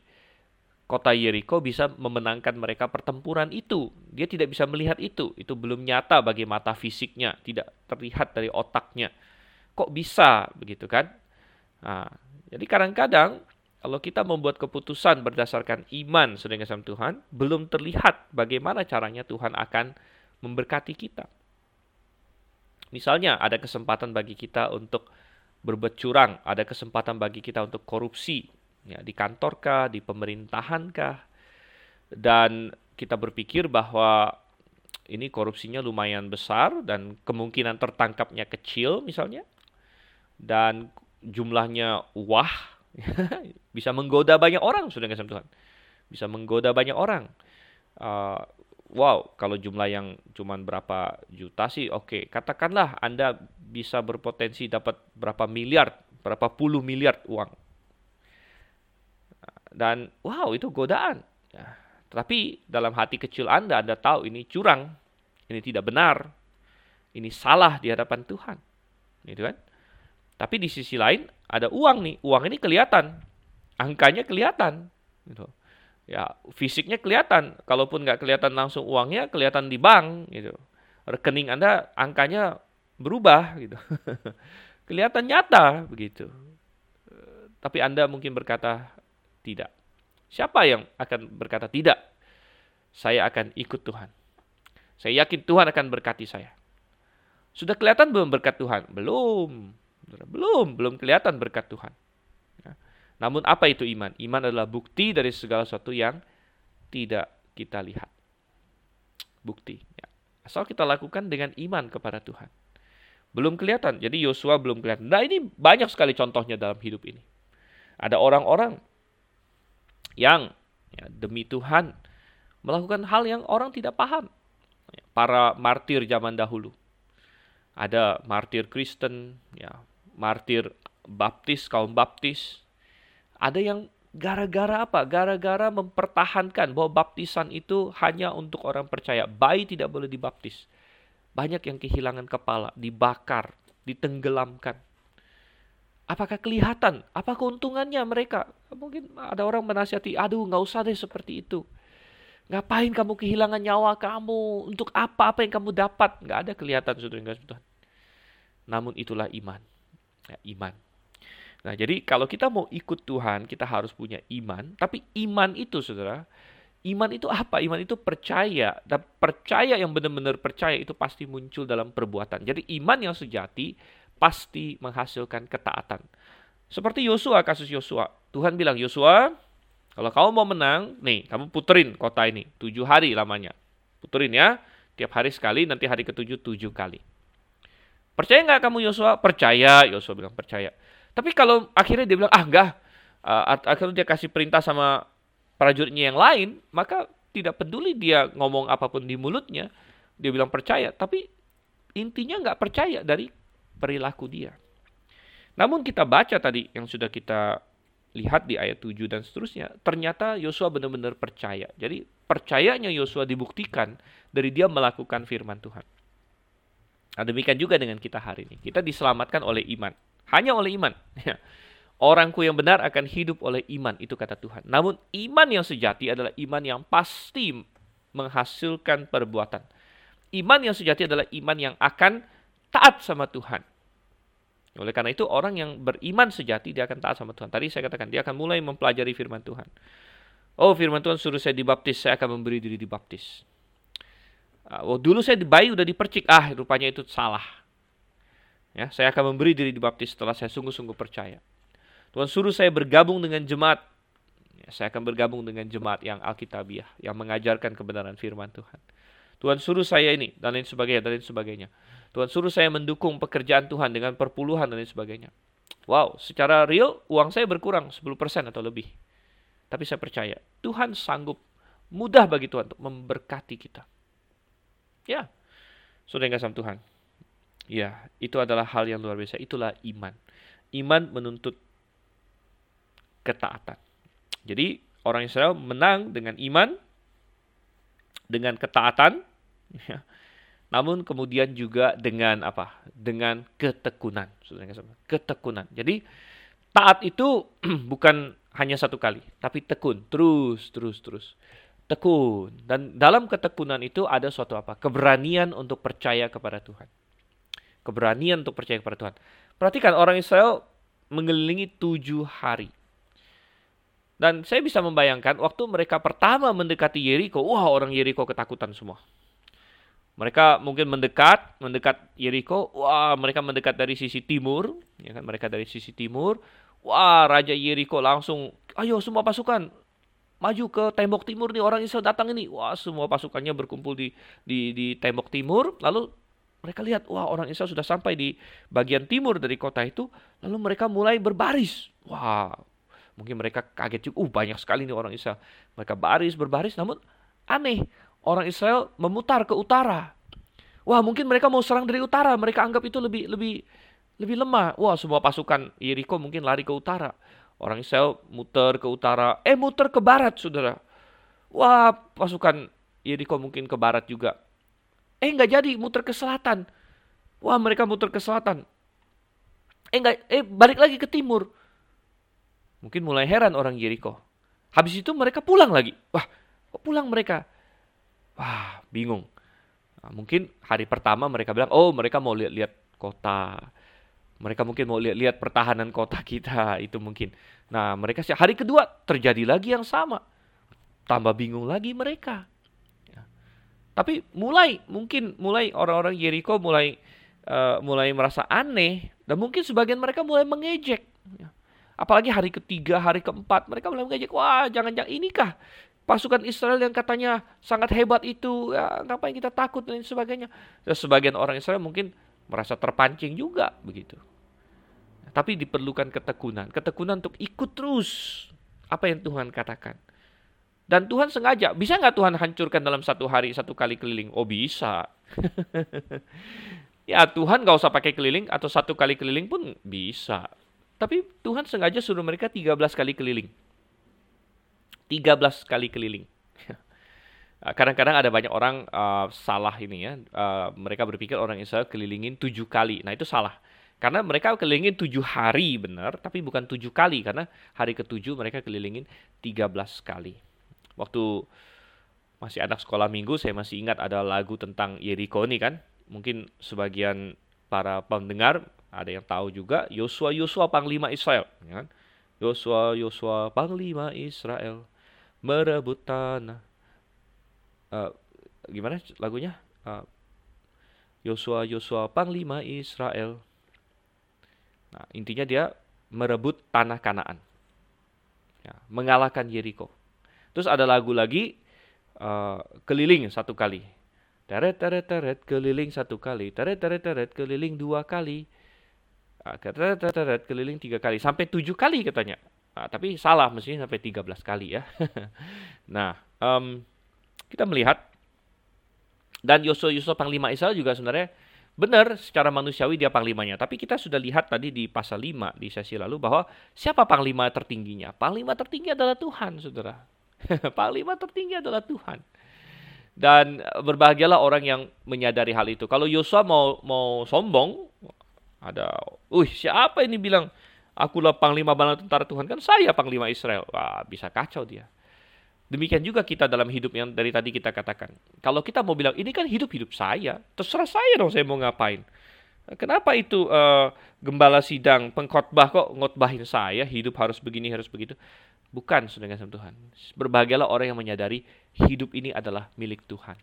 kota Yeriko bisa memenangkan mereka pertempuran itu. Dia tidak bisa melihat itu. Itu belum nyata bagi mata fisiknya, tidak terlihat dari otaknya kok bisa begitu kan? Nah, jadi kadang-kadang kalau kita membuat keputusan berdasarkan iman sedang sama Tuhan, belum terlihat bagaimana caranya Tuhan akan memberkati kita. Misalnya ada kesempatan bagi kita untuk berbuat curang, ada kesempatan bagi kita untuk korupsi, ya, di kantor kah, di pemerintahan kah, dan kita berpikir bahwa ini korupsinya lumayan besar dan kemungkinan tertangkapnya kecil misalnya, dan jumlahnya wah *laughs* bisa menggoda banyak orang sudah kasih Tuhan. Bisa menggoda banyak orang. Uh, wow kalau jumlah yang cuma berapa juta sih oke okay. katakanlah anda bisa berpotensi dapat berapa miliar berapa puluh miliar uang dan wow itu godaan ya. tapi dalam hati kecil anda anda tahu ini curang ini tidak benar ini salah di hadapan Tuhan gitu kan tapi di sisi lain ada uang nih, uang ini kelihatan, angkanya kelihatan, gitu. Ya fisiknya kelihatan, kalaupun nggak kelihatan langsung uangnya, kelihatan di bank, gitu. Rekening anda angkanya berubah, gitu. *laughs* kelihatan nyata begitu. Tapi anda mungkin berkata tidak. Siapa yang akan berkata tidak? Saya akan ikut Tuhan. Saya yakin Tuhan akan berkati saya. Sudah kelihatan belum berkat Tuhan? Belum. Belum, belum kelihatan berkat Tuhan. Ya. Namun apa itu iman? Iman adalah bukti dari segala sesuatu yang tidak kita lihat. Bukti. Ya. Asal kita lakukan dengan iman kepada Tuhan. Belum kelihatan. Jadi Yosua belum kelihatan. Nah ini banyak sekali contohnya dalam hidup ini. Ada orang-orang yang ya, demi Tuhan melakukan hal yang orang tidak paham. Para martir zaman dahulu. Ada martir Kristen, ya martir baptis, kaum baptis. Ada yang gara-gara apa? Gara-gara mempertahankan bahwa baptisan itu hanya untuk orang percaya. Bayi tidak boleh dibaptis. Banyak yang kehilangan kepala, dibakar, ditenggelamkan. Apakah kelihatan? Apa keuntungannya mereka? Mungkin ada orang menasihati, aduh nggak usah deh seperti itu. Ngapain kamu kehilangan nyawa kamu? Untuk apa? Apa yang kamu dapat? Nggak ada kelihatan, saudara Tuhan. Namun itulah iman ya, iman. Nah, jadi kalau kita mau ikut Tuhan, kita harus punya iman. Tapi iman itu, saudara, iman itu apa? Iman itu percaya. Dan percaya yang benar-benar percaya itu pasti muncul dalam perbuatan. Jadi iman yang sejati pasti menghasilkan ketaatan. Seperti Yosua, kasus Yosua. Tuhan bilang, Yosua, kalau kamu mau menang, nih, kamu puterin kota ini. Tujuh hari lamanya. Puterin ya. Tiap hari sekali, nanti hari ketujuh, tujuh kali. Percaya nggak kamu Yosua? Percaya, Yosua bilang percaya. Tapi kalau akhirnya dia bilang, ah enggak, uh, akhirnya dia kasih perintah sama prajuritnya yang lain, maka tidak peduli dia ngomong apa pun di mulutnya, dia bilang percaya. Tapi intinya nggak percaya dari perilaku dia. Namun kita baca tadi yang sudah kita lihat di ayat 7 dan seterusnya, ternyata Yosua benar-benar percaya. Jadi percayanya Yosua dibuktikan dari dia melakukan firman Tuhan. Nah, demikian juga dengan kita hari ini. Kita diselamatkan oleh iman. Hanya oleh iman. *laughs* Orangku yang benar akan hidup oleh iman, itu kata Tuhan. Namun iman yang sejati adalah iman yang pasti menghasilkan perbuatan. Iman yang sejati adalah iman yang akan taat sama Tuhan. Oleh karena itu orang yang beriman sejati dia akan taat sama Tuhan. Tadi saya katakan dia akan mulai mempelajari firman Tuhan. Oh firman Tuhan suruh saya dibaptis, saya akan memberi diri dibaptis. Ah, oh, dulu saya di bayi udah dipercik. Ah, rupanya itu salah. Ya, saya akan memberi diri dibaptis setelah saya sungguh-sungguh percaya. Tuhan suruh saya bergabung dengan jemaat. Ya, saya akan bergabung dengan jemaat yang Alkitabiah, yang mengajarkan kebenaran firman Tuhan. Tuhan suruh saya ini, dan lain sebagainya, dan lain sebagainya. Tuhan suruh saya mendukung pekerjaan Tuhan dengan perpuluhan dan lain sebagainya. Wow, secara real uang saya berkurang 10% atau lebih. Tapi saya percaya, Tuhan sanggup mudah bagi Tuhan untuk memberkati kita. Ya, sudah enggak sama Tuhan. Ya, itu adalah hal yang luar biasa. Itulah iman. Iman menuntut ketaatan. Jadi orang Israel menang dengan iman, dengan ketaatan, *laughs* ya. namun kemudian juga dengan apa? Dengan ketekunan. Ketekunan. Jadi taat itu *clears throat* bukan hanya satu kali, tapi tekun, terus, terus, terus tekun. Dan dalam ketekunan itu ada suatu apa? Keberanian untuk percaya kepada Tuhan. Keberanian untuk percaya kepada Tuhan. Perhatikan orang Israel mengelilingi tujuh hari. Dan saya bisa membayangkan waktu mereka pertama mendekati Yeriko, wah orang Yeriko ketakutan semua. Mereka mungkin mendekat, mendekat Yeriko, wah mereka mendekat dari sisi timur, ya kan mereka dari sisi timur. Wah, Raja Yeriko langsung, ayo semua pasukan maju ke tembok timur nih orang Israel datang ini. Wah, semua pasukannya berkumpul di di di tembok timur. Lalu mereka lihat, wah orang Israel sudah sampai di bagian timur dari kota itu. Lalu mereka mulai berbaris. Wah, Mungkin mereka kaget juga, uh banyak sekali nih orang Israel. Mereka baris, berbaris, namun aneh. Orang Israel memutar ke utara. Wah mungkin mereka mau serang dari utara. Mereka anggap itu lebih lebih lebih lemah. Wah semua pasukan Yeriko mungkin lari ke utara. Orang Israel muter ke utara. Eh muter ke barat saudara. Wah pasukan Yeriko mungkin ke barat juga. Eh nggak jadi muter ke selatan. Wah mereka muter ke selatan. Eh nggak, eh balik lagi ke timur. Mungkin mulai heran orang Jericho. Habis itu mereka pulang lagi. Wah, kok pulang mereka? Wah, bingung. Nah, mungkin hari pertama mereka bilang, oh mereka mau lihat-lihat kota. Mereka mungkin mau lihat-lihat pertahanan kota kita. *laughs* Itu mungkin. Nah, mereka hari kedua terjadi lagi yang sama. Tambah bingung lagi mereka. Tapi mulai, mungkin mulai orang-orang Jericho mulai uh, mulai merasa aneh. Dan mungkin sebagian mereka mulai mengejek. Apalagi hari ketiga, hari keempat, mereka mulai mengejek, wah jangan-jangan inikah pasukan Israel yang katanya sangat hebat itu, ya ngapain kita takut dan sebagainya. Dan sebagian orang Israel mungkin merasa terpancing juga begitu. Tapi diperlukan ketekunan, ketekunan untuk ikut terus apa yang Tuhan katakan. Dan Tuhan sengaja, bisa nggak Tuhan hancurkan dalam satu hari, satu kali keliling? Oh bisa. *laughs* ya Tuhan nggak usah pakai keliling atau satu kali keliling pun bisa. Tapi Tuhan sengaja suruh mereka 13 kali keliling. 13 kali keliling. *laughs* Kadang-kadang ada banyak orang uh, salah ini ya. Uh, mereka berpikir orang Israel kelilingin tujuh kali. Nah itu salah. Karena mereka kelilingin tujuh hari benar, tapi bukan tujuh kali. Karena hari ketujuh mereka kelilingin 13 kali. Waktu masih anak sekolah minggu, saya masih ingat ada lagu tentang Yeriko ini kan. Mungkin sebagian para pendengar ada yang tahu juga Yosua Yosua panglima Israel, ya kan? Yosua Yosua panglima Israel merebut tanah. Uh, gimana lagunya? Uh, Yosua Yosua panglima Israel. Nah, intinya dia merebut tanah Kanaan. Ya, mengalahkan Yeriko. Terus ada lagu lagi uh, keliling satu kali. Teret teret teret keliling satu kali. Teret teret teret keliling dua kali. Ah, keliling tiga kali sampai tujuh kali katanya. Nah, tapi salah mestinya sampai tiga belas kali ya. *laughs* nah, um, kita melihat dan Yosua Yosua panglima Israel juga sebenarnya benar secara manusiawi dia panglimanya. Tapi kita sudah lihat tadi di pasal 5 di sesi lalu bahwa siapa panglima tertingginya? Panglima tertinggi adalah Tuhan, Saudara. *laughs* panglima tertinggi adalah Tuhan. Dan berbahagialah orang yang menyadari hal itu. Kalau Yosua mau mau sombong, ada, uh siapa ini bilang akulah panglima bala tentara Tuhan kan saya panglima Israel. Wah, bisa kacau dia. Demikian juga kita dalam hidup yang dari tadi kita katakan. Kalau kita mau bilang ini kan hidup-hidup saya, terserah saya dong saya mau ngapain. Kenapa itu uh, gembala sidang pengkhotbah kok ngotbahin saya hidup harus begini harus begitu? Bukan sedangkan sama Tuhan. Berbahagialah orang yang menyadari hidup ini adalah milik Tuhan.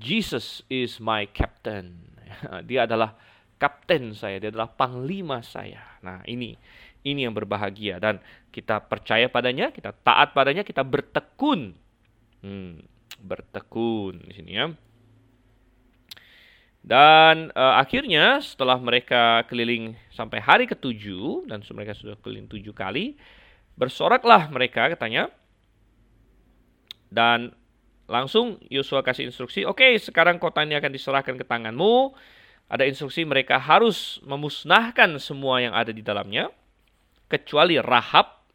Jesus is my captain. *laughs* Dia adalah kapten saya, dia adalah panglima saya. Nah, ini ini yang berbahagia dan kita percaya padanya, kita taat padanya, kita bertekun. Hmm, bertekun di sini ya. Dan uh, akhirnya setelah mereka keliling sampai hari ketujuh dan mereka sudah keliling tujuh kali, bersoraklah mereka katanya. Dan langsung Yosua kasih instruksi, oke okay, sekarang kota ini akan diserahkan ke tanganmu ada instruksi mereka harus memusnahkan semua yang ada di dalamnya kecuali Rahab.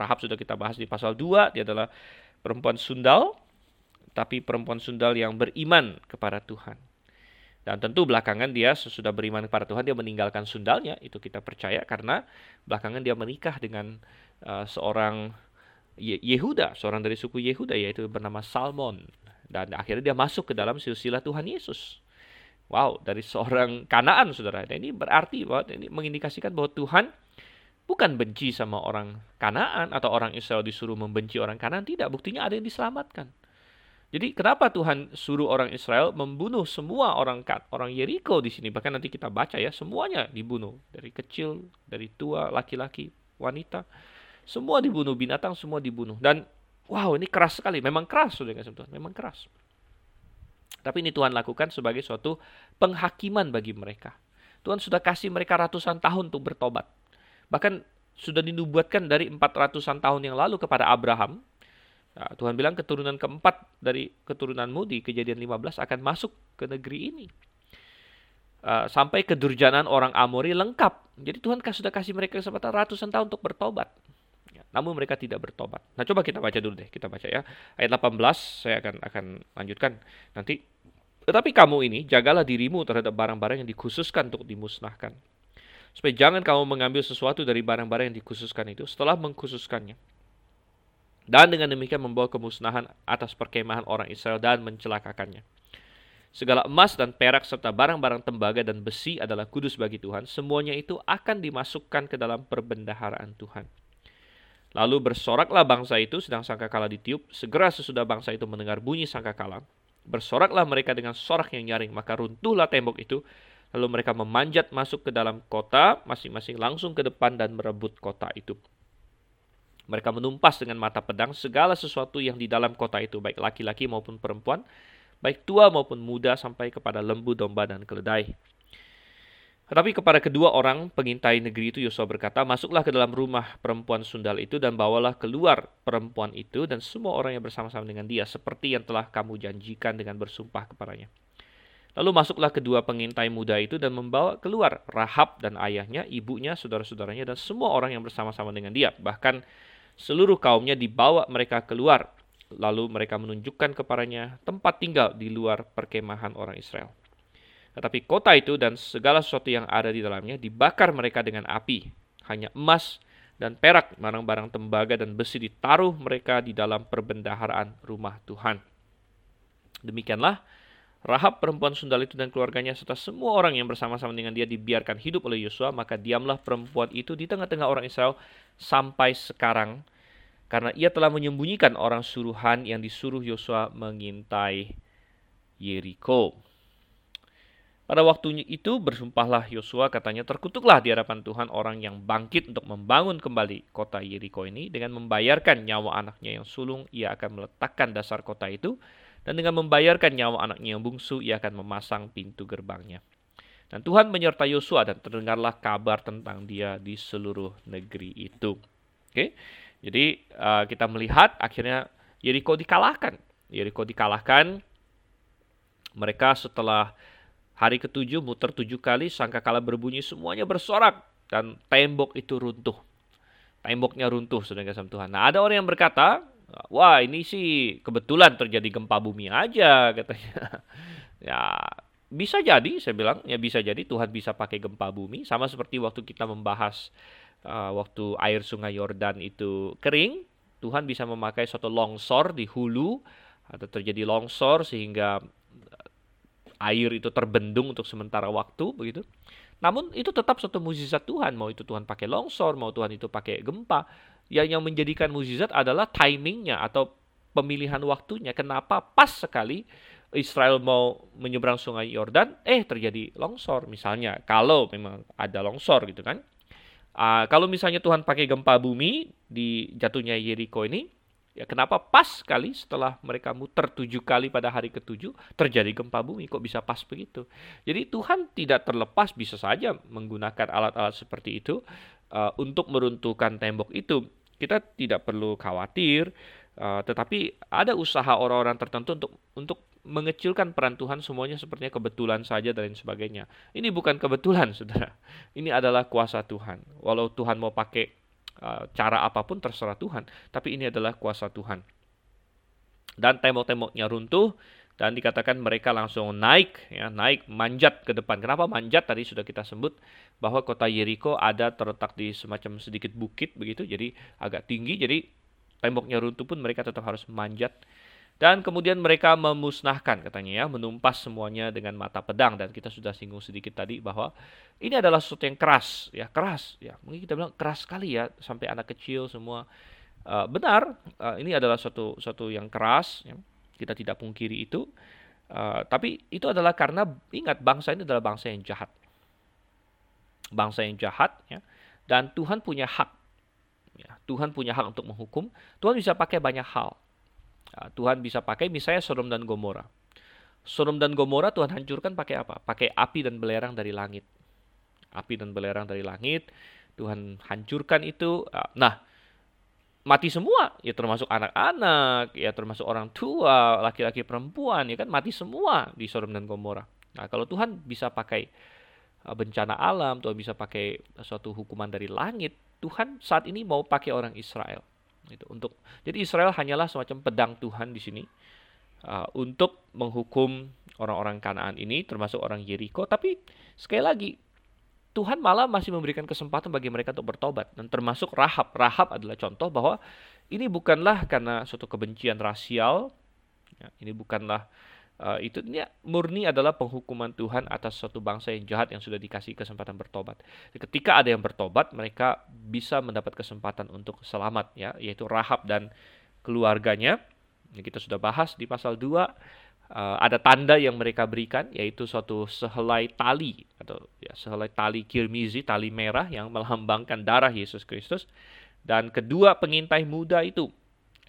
Rahab sudah kita bahas di pasal 2, dia adalah perempuan sundal tapi perempuan sundal yang beriman kepada Tuhan. Dan tentu belakangan dia sesudah beriman kepada Tuhan dia meninggalkan sundalnya, itu kita percaya karena belakangan dia menikah dengan uh, seorang Yehuda, seorang dari suku Yehuda yaitu bernama Salmon dan akhirnya dia masuk ke dalam silsilah Tuhan Yesus. Wow, dari seorang kanaan saudara. Dan ini berarti bahwa ini mengindikasikan bahwa Tuhan bukan benci sama orang Kanaan atau orang Israel disuruh membenci orang Kanaan, tidak, buktinya ada yang diselamatkan. Jadi kenapa Tuhan suruh orang Israel membunuh semua orang orang Yeriko di sini? Bahkan nanti kita baca ya, semuanya dibunuh dari kecil, dari tua, laki-laki, wanita, semua dibunuh, binatang semua dibunuh. Dan wow, ini keras sekali. Memang keras, sudah Tuhan, memang keras. Tapi ini Tuhan lakukan sebagai suatu penghakiman bagi mereka. Tuhan sudah kasih mereka ratusan tahun untuk bertobat. Bahkan sudah dinubuatkan dari 400-an tahun yang lalu kepada Abraham Nah, Tuhan bilang keturunan keempat dari keturunanmu di kejadian 15 akan masuk ke negeri ini. Uh, sampai kedurjanaan orang Amori lengkap. Jadi Tuhan sudah kasih mereka kesempatan ratusan tahun untuk bertobat. Namun mereka tidak bertobat. Nah, coba kita baca dulu deh. Kita baca ya. Ayat 18 saya akan akan lanjutkan nanti. Tetapi kamu ini jagalah dirimu terhadap barang-barang yang dikhususkan untuk dimusnahkan. Supaya jangan kamu mengambil sesuatu dari barang-barang yang dikhususkan itu setelah mengkhususkannya dan dengan demikian membawa kemusnahan atas perkemahan orang Israel dan mencelakakannya. Segala emas dan perak serta barang-barang tembaga dan besi adalah kudus bagi Tuhan. Semuanya itu akan dimasukkan ke dalam perbendaharaan Tuhan. Lalu bersoraklah bangsa itu sedang sangkakala ditiup. Segera sesudah bangsa itu mendengar bunyi sangkakala, bersoraklah mereka dengan sorak yang nyaring, maka runtuhlah tembok itu. Lalu mereka memanjat masuk ke dalam kota, masing-masing langsung ke depan dan merebut kota itu. Mereka menumpas dengan mata pedang segala sesuatu yang di dalam kota itu, baik laki-laki maupun perempuan, baik tua maupun muda, sampai kepada lembu, domba, dan keledai. Tetapi kepada kedua orang pengintai negeri itu Yosua berkata, Masuklah ke dalam rumah perempuan sundal itu dan bawalah keluar perempuan itu dan semua orang yang bersama-sama dengan dia, seperti yang telah kamu janjikan dengan bersumpah kepadanya. Lalu masuklah kedua pengintai muda itu dan membawa keluar Rahab dan ayahnya, ibunya, saudara-saudaranya, dan semua orang yang bersama-sama dengan dia. Bahkan seluruh kaumnya dibawa mereka keluar. Lalu mereka menunjukkan kepadanya tempat tinggal di luar perkemahan orang Israel. Tetapi kota itu dan segala sesuatu yang ada di dalamnya dibakar mereka dengan api. Hanya emas dan perak, barang-barang tembaga dan besi ditaruh mereka di dalam perbendaharaan rumah Tuhan. Demikianlah Rahab perempuan sundal itu dan keluarganya serta semua orang yang bersama-sama dengan dia dibiarkan hidup oleh Yosua, maka diamlah perempuan itu di tengah-tengah orang Israel sampai sekarang karena ia telah menyembunyikan orang suruhan yang disuruh Yosua mengintai Yeriko. Pada waktunya itu bersumpahlah Yosua katanya terkutuklah di hadapan Tuhan orang yang bangkit untuk membangun kembali kota Yeriko ini dengan membayarkan nyawa anaknya yang sulung ia akan meletakkan dasar kota itu dan dengan membayarkan nyawa anaknya yang bungsu, ia akan memasang pintu gerbangnya. Dan Tuhan menyertai Yosua dan terdengarlah kabar tentang dia di seluruh negeri itu. Oke, jadi uh, kita melihat akhirnya Yeriko dikalahkan. Yeriko dikalahkan. Mereka setelah hari ketujuh muter tujuh kali, sangka kala berbunyi semuanya bersorak dan tembok itu runtuh. Temboknya runtuh, saudara Tuhan. Nah, ada orang yang berkata, Wah ini sih kebetulan terjadi gempa bumi aja *laughs* katanya. ya bisa jadi saya bilang ya bisa jadi Tuhan bisa pakai gempa bumi sama seperti waktu kita membahas uh, waktu air sungai Yordan itu kering Tuhan bisa memakai suatu longsor di hulu atau terjadi longsor sehingga air itu terbendung untuk sementara waktu begitu. Namun itu tetap suatu mukjizat Tuhan, mau itu Tuhan pakai longsor, mau Tuhan itu pakai gempa, yang yang menjadikan mukjizat adalah timingnya atau pemilihan waktunya. Kenapa pas sekali Israel mau menyeberang sungai Yordan, eh terjadi longsor misalnya. Kalau memang ada longsor gitu kan. Uh, kalau misalnya Tuhan pakai gempa bumi di jatuhnya Yeriko ini, ya kenapa pas sekali setelah mereka muter tujuh kali pada hari ketujuh terjadi gempa bumi? Kok bisa pas begitu? Jadi Tuhan tidak terlepas bisa saja menggunakan alat-alat seperti itu uh, untuk meruntuhkan tembok itu kita tidak perlu khawatir, uh, tetapi ada usaha orang-orang tertentu untuk untuk mengecilkan peran Tuhan semuanya sepertinya kebetulan saja dan sebagainya. Ini bukan kebetulan, saudara. Ini adalah kuasa Tuhan. Walau Tuhan mau pakai cara apa pun terserah Tuhan, tapi ini adalah kuasa Tuhan. Dan tembok-temboknya runtuh, dan dikatakan mereka langsung naik ya naik manjat ke depan. Kenapa manjat? Tadi sudah kita sebut bahwa kota Yeriko ada terletak di semacam sedikit bukit begitu jadi agak tinggi. Jadi temboknya runtuh pun mereka tetap harus manjat Dan kemudian mereka memusnahkan katanya ya, menumpas semuanya dengan mata pedang dan kita sudah singgung sedikit tadi bahwa ini adalah sesuatu yang keras ya, keras ya. Mungkin kita bilang keras sekali ya sampai anak kecil semua uh, benar uh, ini adalah suatu suatu yang keras ya. Kita tidak pungkiri itu. Uh, tapi itu adalah karena ingat bangsa ini adalah bangsa yang jahat. Bangsa yang jahat ya. Dan Tuhan punya hak. Ya, Tuhan punya hak untuk menghukum. Tuhan bisa pakai banyak hal Tuhan bisa pakai misalnya Sodom dan Gomora. Sodom dan Gomora Tuhan hancurkan pakai apa? Pakai api dan belerang dari langit. Api dan belerang dari langit. Tuhan hancurkan itu. Ah, nah, mati semua. Ya termasuk anak-anak, ya termasuk orang tua, laki-laki perempuan, ya kan mati semua di Sodom dan Gomora. Nah, kalau Tuhan bisa pakai ah, bencana alam, Tuhan bisa pakai suatu hukuman dari langit, Tuhan saat ini mau pakai orang Israel. Gitu. Untuk jadi Israel hanyalah semacam pedang Tuhan di sini uh, untuk menghukum orang-orang Kanaan ini, termasuk orang Yeriko. Tapi sekali lagi Tuhan malah masih memberikan kesempatan bagi mereka untuk bertobat dan termasuk Rahab. Rahab adalah contoh bahwa ini bukanlah karena suatu kebencian rasial, ya, ini bukanlah uh, itu ini murni adalah penghukuman Tuhan atas suatu bangsa yang jahat yang sudah dikasih kesempatan bertobat. Ketika ada yang bertobat, mereka bisa mendapat kesempatan untuk selamat ya, yaitu Rahab dan keluarganya. Yang kita sudah bahas di pasal 2 uh, eh, ada tanda yang mereka berikan yaitu suatu sehelai tali atau ya sehelai tali kirmizi, tali merah yang melambangkan darah Yesus Kristus. Dan kedua pengintai muda itu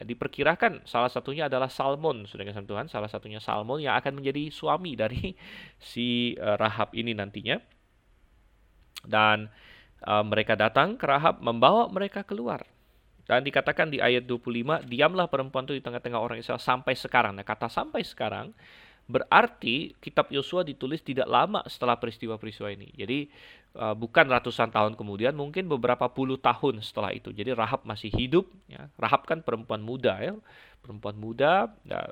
diperkirakan salah satunya adalah Salmon, sudah kasih Tuhan, salah satunya Salmon yang akan menjadi suami dari *laughs* si uh, Rahab ini nantinya. Dan uh, mereka datang ke Rahab membawa mereka keluar. Dan dikatakan di ayat 25, diamlah perempuan itu di tengah-tengah orang Israel sampai sekarang. Nah, kata sampai sekarang berarti kitab Yosua ditulis tidak lama setelah peristiwa-peristiwa ini. Jadi uh, bukan ratusan tahun kemudian, mungkin beberapa puluh tahun setelah itu. Jadi Rahab masih hidup. Ya. Rahab kan perempuan muda, ya, perempuan muda. Ya,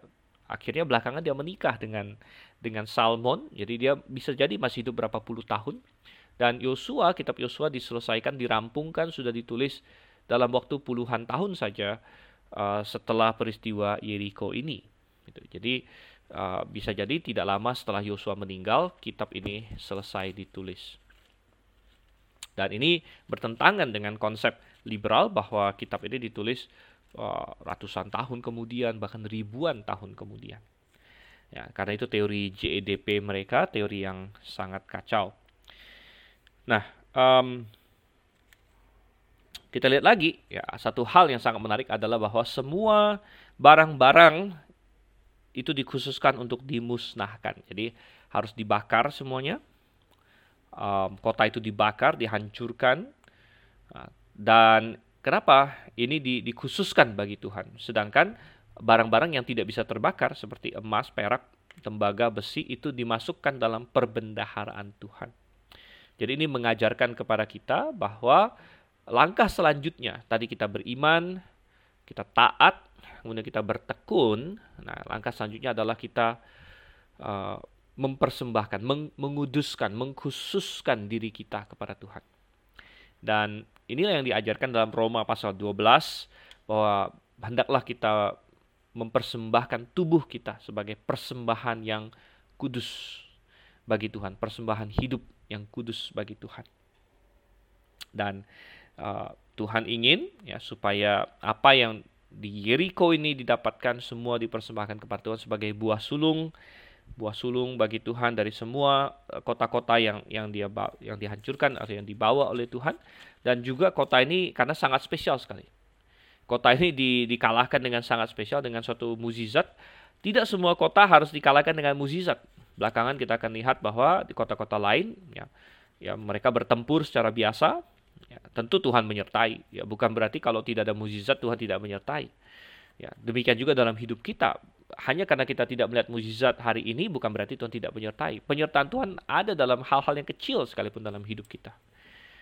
akhirnya belakangan dia menikah dengan dengan Salmon. Jadi dia bisa jadi masih hidup berapa puluh tahun. Dan Yosua, kitab Yosua diselesaikan, dirampungkan, sudah ditulis dalam waktu puluhan tahun saja uh, setelah peristiwa Yeriko ini. Gitu. Jadi uh, bisa jadi tidak lama setelah Yosua meninggal, kitab ini selesai ditulis. Dan ini bertentangan dengan konsep liberal bahwa kitab ini ditulis uh, ratusan tahun kemudian, bahkan ribuan tahun kemudian. Ya, karena itu teori JEDP mereka, teori yang sangat kacau. Nah, um, kita lihat lagi, ya satu hal yang sangat menarik adalah bahwa semua barang-barang itu dikhususkan untuk dimusnahkan. Jadi harus dibakar semuanya, um, kota itu dibakar, dihancurkan. Uh, dan kenapa ini di, dikhususkan bagi Tuhan? Sedangkan barang-barang yang tidak bisa terbakar seperti emas, perak, tembaga, besi itu dimasukkan dalam perbendaharaan Tuhan. Jadi ini mengajarkan kepada kita bahwa langkah selanjutnya tadi kita beriman, kita taat, kemudian kita bertekun. Nah, langkah selanjutnya adalah kita uh, mempersembahkan, meng menguduskan, mengkhususkan diri kita kepada Tuhan. Dan inilah yang diajarkan dalam Roma pasal 12 bahwa hendaklah kita mempersembahkan tubuh kita sebagai persembahan yang kudus bagi Tuhan, persembahan hidup yang kudus bagi Tuhan. Dan uh, Tuhan ingin ya supaya apa yang di Yeriko ini didapatkan semua dipersembahkan kepada Tuhan sebagai buah sulung buah sulung bagi Tuhan dari semua eh, kota-kota yang yang dia yang dihancurkan atau yang dibawa oleh Tuhan dan juga kota ini karena sangat spesial sekali. Kota ini di, dikalahkan dengan sangat spesial dengan suatu mukjizat. Tidak semua kota harus dikalahkan dengan mukjizat. Belakangan kita akan lihat bahwa di kota-kota lain ya ya mereka bertempur secara biasa. Ya, tentu Tuhan menyertai. Ya bukan berarti kalau tidak ada mukjizat Tuhan tidak menyertai. Ya, demikian juga dalam hidup kita hanya karena kita tidak melihat mukjizat hari ini bukan berarti Tuhan tidak menyertai. Penyertaan Tuhan ada dalam hal-hal yang kecil sekalipun dalam hidup kita.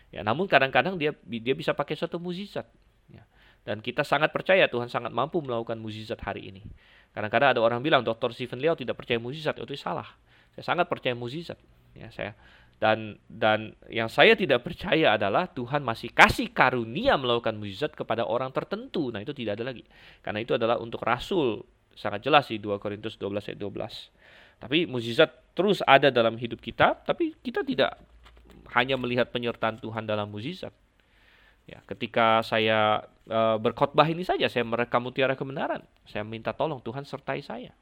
Ya, namun kadang-kadang dia dia bisa pakai suatu mukjizat. Ya. Dan kita sangat percaya Tuhan sangat mampu melakukan mukjizat hari ini. Kadang-kadang ada orang bilang Dr. Stephen Liao tidak percaya mukjizat, itu salah. Saya sangat percaya mukjizat. Ya, saya dan dan yang saya tidak percaya adalah Tuhan masih kasih karunia melakukan mukjizat kepada orang tertentu. Nah, itu tidak ada lagi. Karena itu adalah untuk rasul sangat jelas di 2 Korintus 12 ayat 12. Tapi mukjizat terus ada dalam hidup kita, tapi kita tidak hanya melihat penyertaan Tuhan dalam mukjizat. Ya, ketika saya e, berkhotbah ini saja, saya merekam mutiara kebenaran. Saya minta tolong Tuhan sertai saya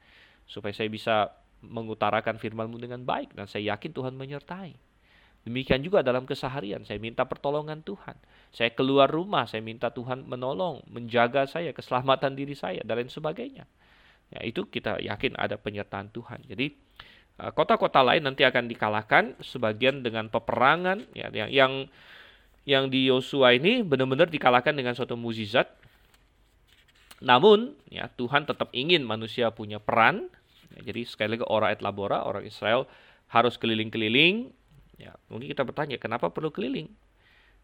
supaya saya bisa mengutarakan firman-Mu dengan baik dan saya yakin Tuhan menyertai. Demikian juga dalam keseharian, saya minta pertolongan Tuhan. Saya keluar rumah, saya minta Tuhan menolong, menjaga saya, keselamatan diri saya, dan lain sebagainya. Ya, itu kita yakin ada penyertaan Tuhan. Jadi eh, kota-kota lain nanti akan dikalahkan sebagian dengan peperangan ya, yang yang yang di Yosua ini benar-benar dikalahkan dengan suatu mukjizat. Namun ya Tuhan tetap ingin manusia punya peran. Ya, jadi sekali lagi orang et labora, orang Israel harus keliling-keliling Ya, mungkin kita bertanya, kenapa perlu keliling?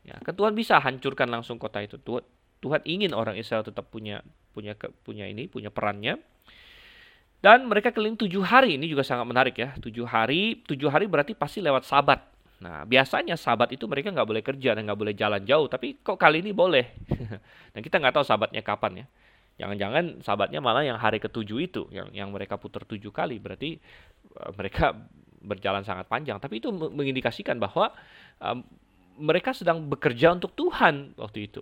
Ya, kan Tuhan bisa hancurkan langsung kota itu. Tuhan, Tuhan ingin orang Israel tetap punya punya punya ini, punya perannya. Dan mereka keliling tujuh hari. Ini juga sangat menarik ya. Tujuh hari, tujuh hari berarti pasti lewat sabat. Nah, biasanya sabat itu mereka nggak boleh kerja dan nggak boleh jalan jauh. Tapi kok kali ini boleh? *laughs* dan kita nggak tahu sabatnya kapan ya. Jangan-jangan sabatnya malah yang hari ketujuh itu, yang yang mereka putar tujuh kali. Berarti uh, mereka berjalan sangat panjang, tapi itu mengindikasikan bahwa um, mereka sedang bekerja untuk Tuhan waktu itu.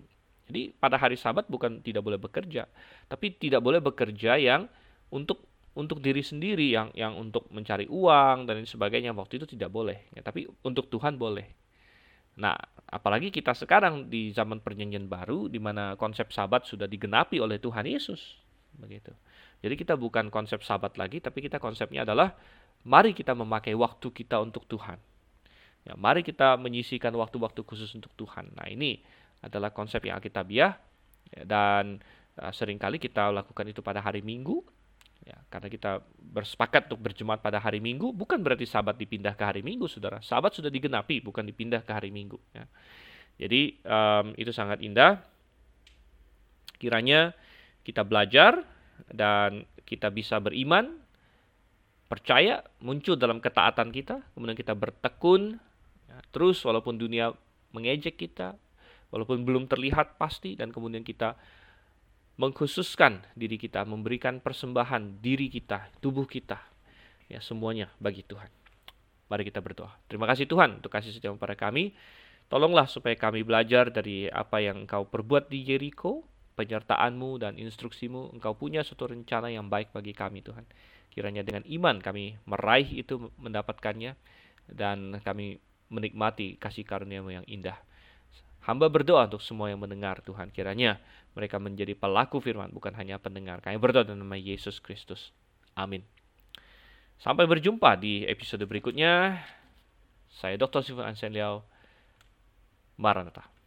Jadi pada hari Sabat bukan tidak boleh bekerja, tapi tidak boleh bekerja yang untuk untuk diri sendiri yang yang untuk mencari uang dan sebagainya waktu itu tidak boleh. Ya, tapi untuk Tuhan boleh. Nah, apalagi kita sekarang di zaman perjanjian baru di mana konsep Sabat sudah digenapi oleh Tuhan Yesus, begitu. Jadi kita bukan konsep Sabat lagi, tapi kita konsepnya adalah Mari kita memakai waktu kita untuk Tuhan. Ya, mari kita menyisikan waktu-waktu khusus untuk Tuhan. Nah, ini adalah konsep yang Alkitabiah ya, dan uh, sering kali kita lakukan itu pada hari Minggu. Ya, karena kita bersepakat untuk berjemaat pada hari Minggu, bukan berarti sabat dipindah ke hari Minggu, saudara. Sabat sudah digenapi, bukan dipindah ke hari Minggu. Ya. Jadi um, itu sangat indah. Kiranya kita belajar dan kita bisa beriman percaya muncul dalam ketaatan kita, kemudian kita bertekun ya, terus walaupun dunia mengejek kita, walaupun belum terlihat pasti dan kemudian kita mengkhususkan diri kita, memberikan persembahan diri kita, tubuh kita, ya semuanya bagi Tuhan. Mari kita berdoa. Terima kasih Tuhan untuk kasih setiamu pada kami. Tolonglah supaya kami belajar dari apa yang Engkau perbuat di Jericho, penyertaanmu dan instruksimu. Engkau punya suatu rencana yang baik bagi kami Tuhan. Kiranya dengan iman kami meraih itu mendapatkannya dan kami menikmati kasih karunia-Mu yang indah. Hamba berdoa untuk semua yang mendengar Tuhan. Kiranya mereka menjadi pelaku firman, bukan hanya pendengar. Kami berdoa dalam nama Yesus Kristus. Amin. Sampai berjumpa di episode berikutnya. Saya Dr. Sifan Ansen Liao. Maranatha.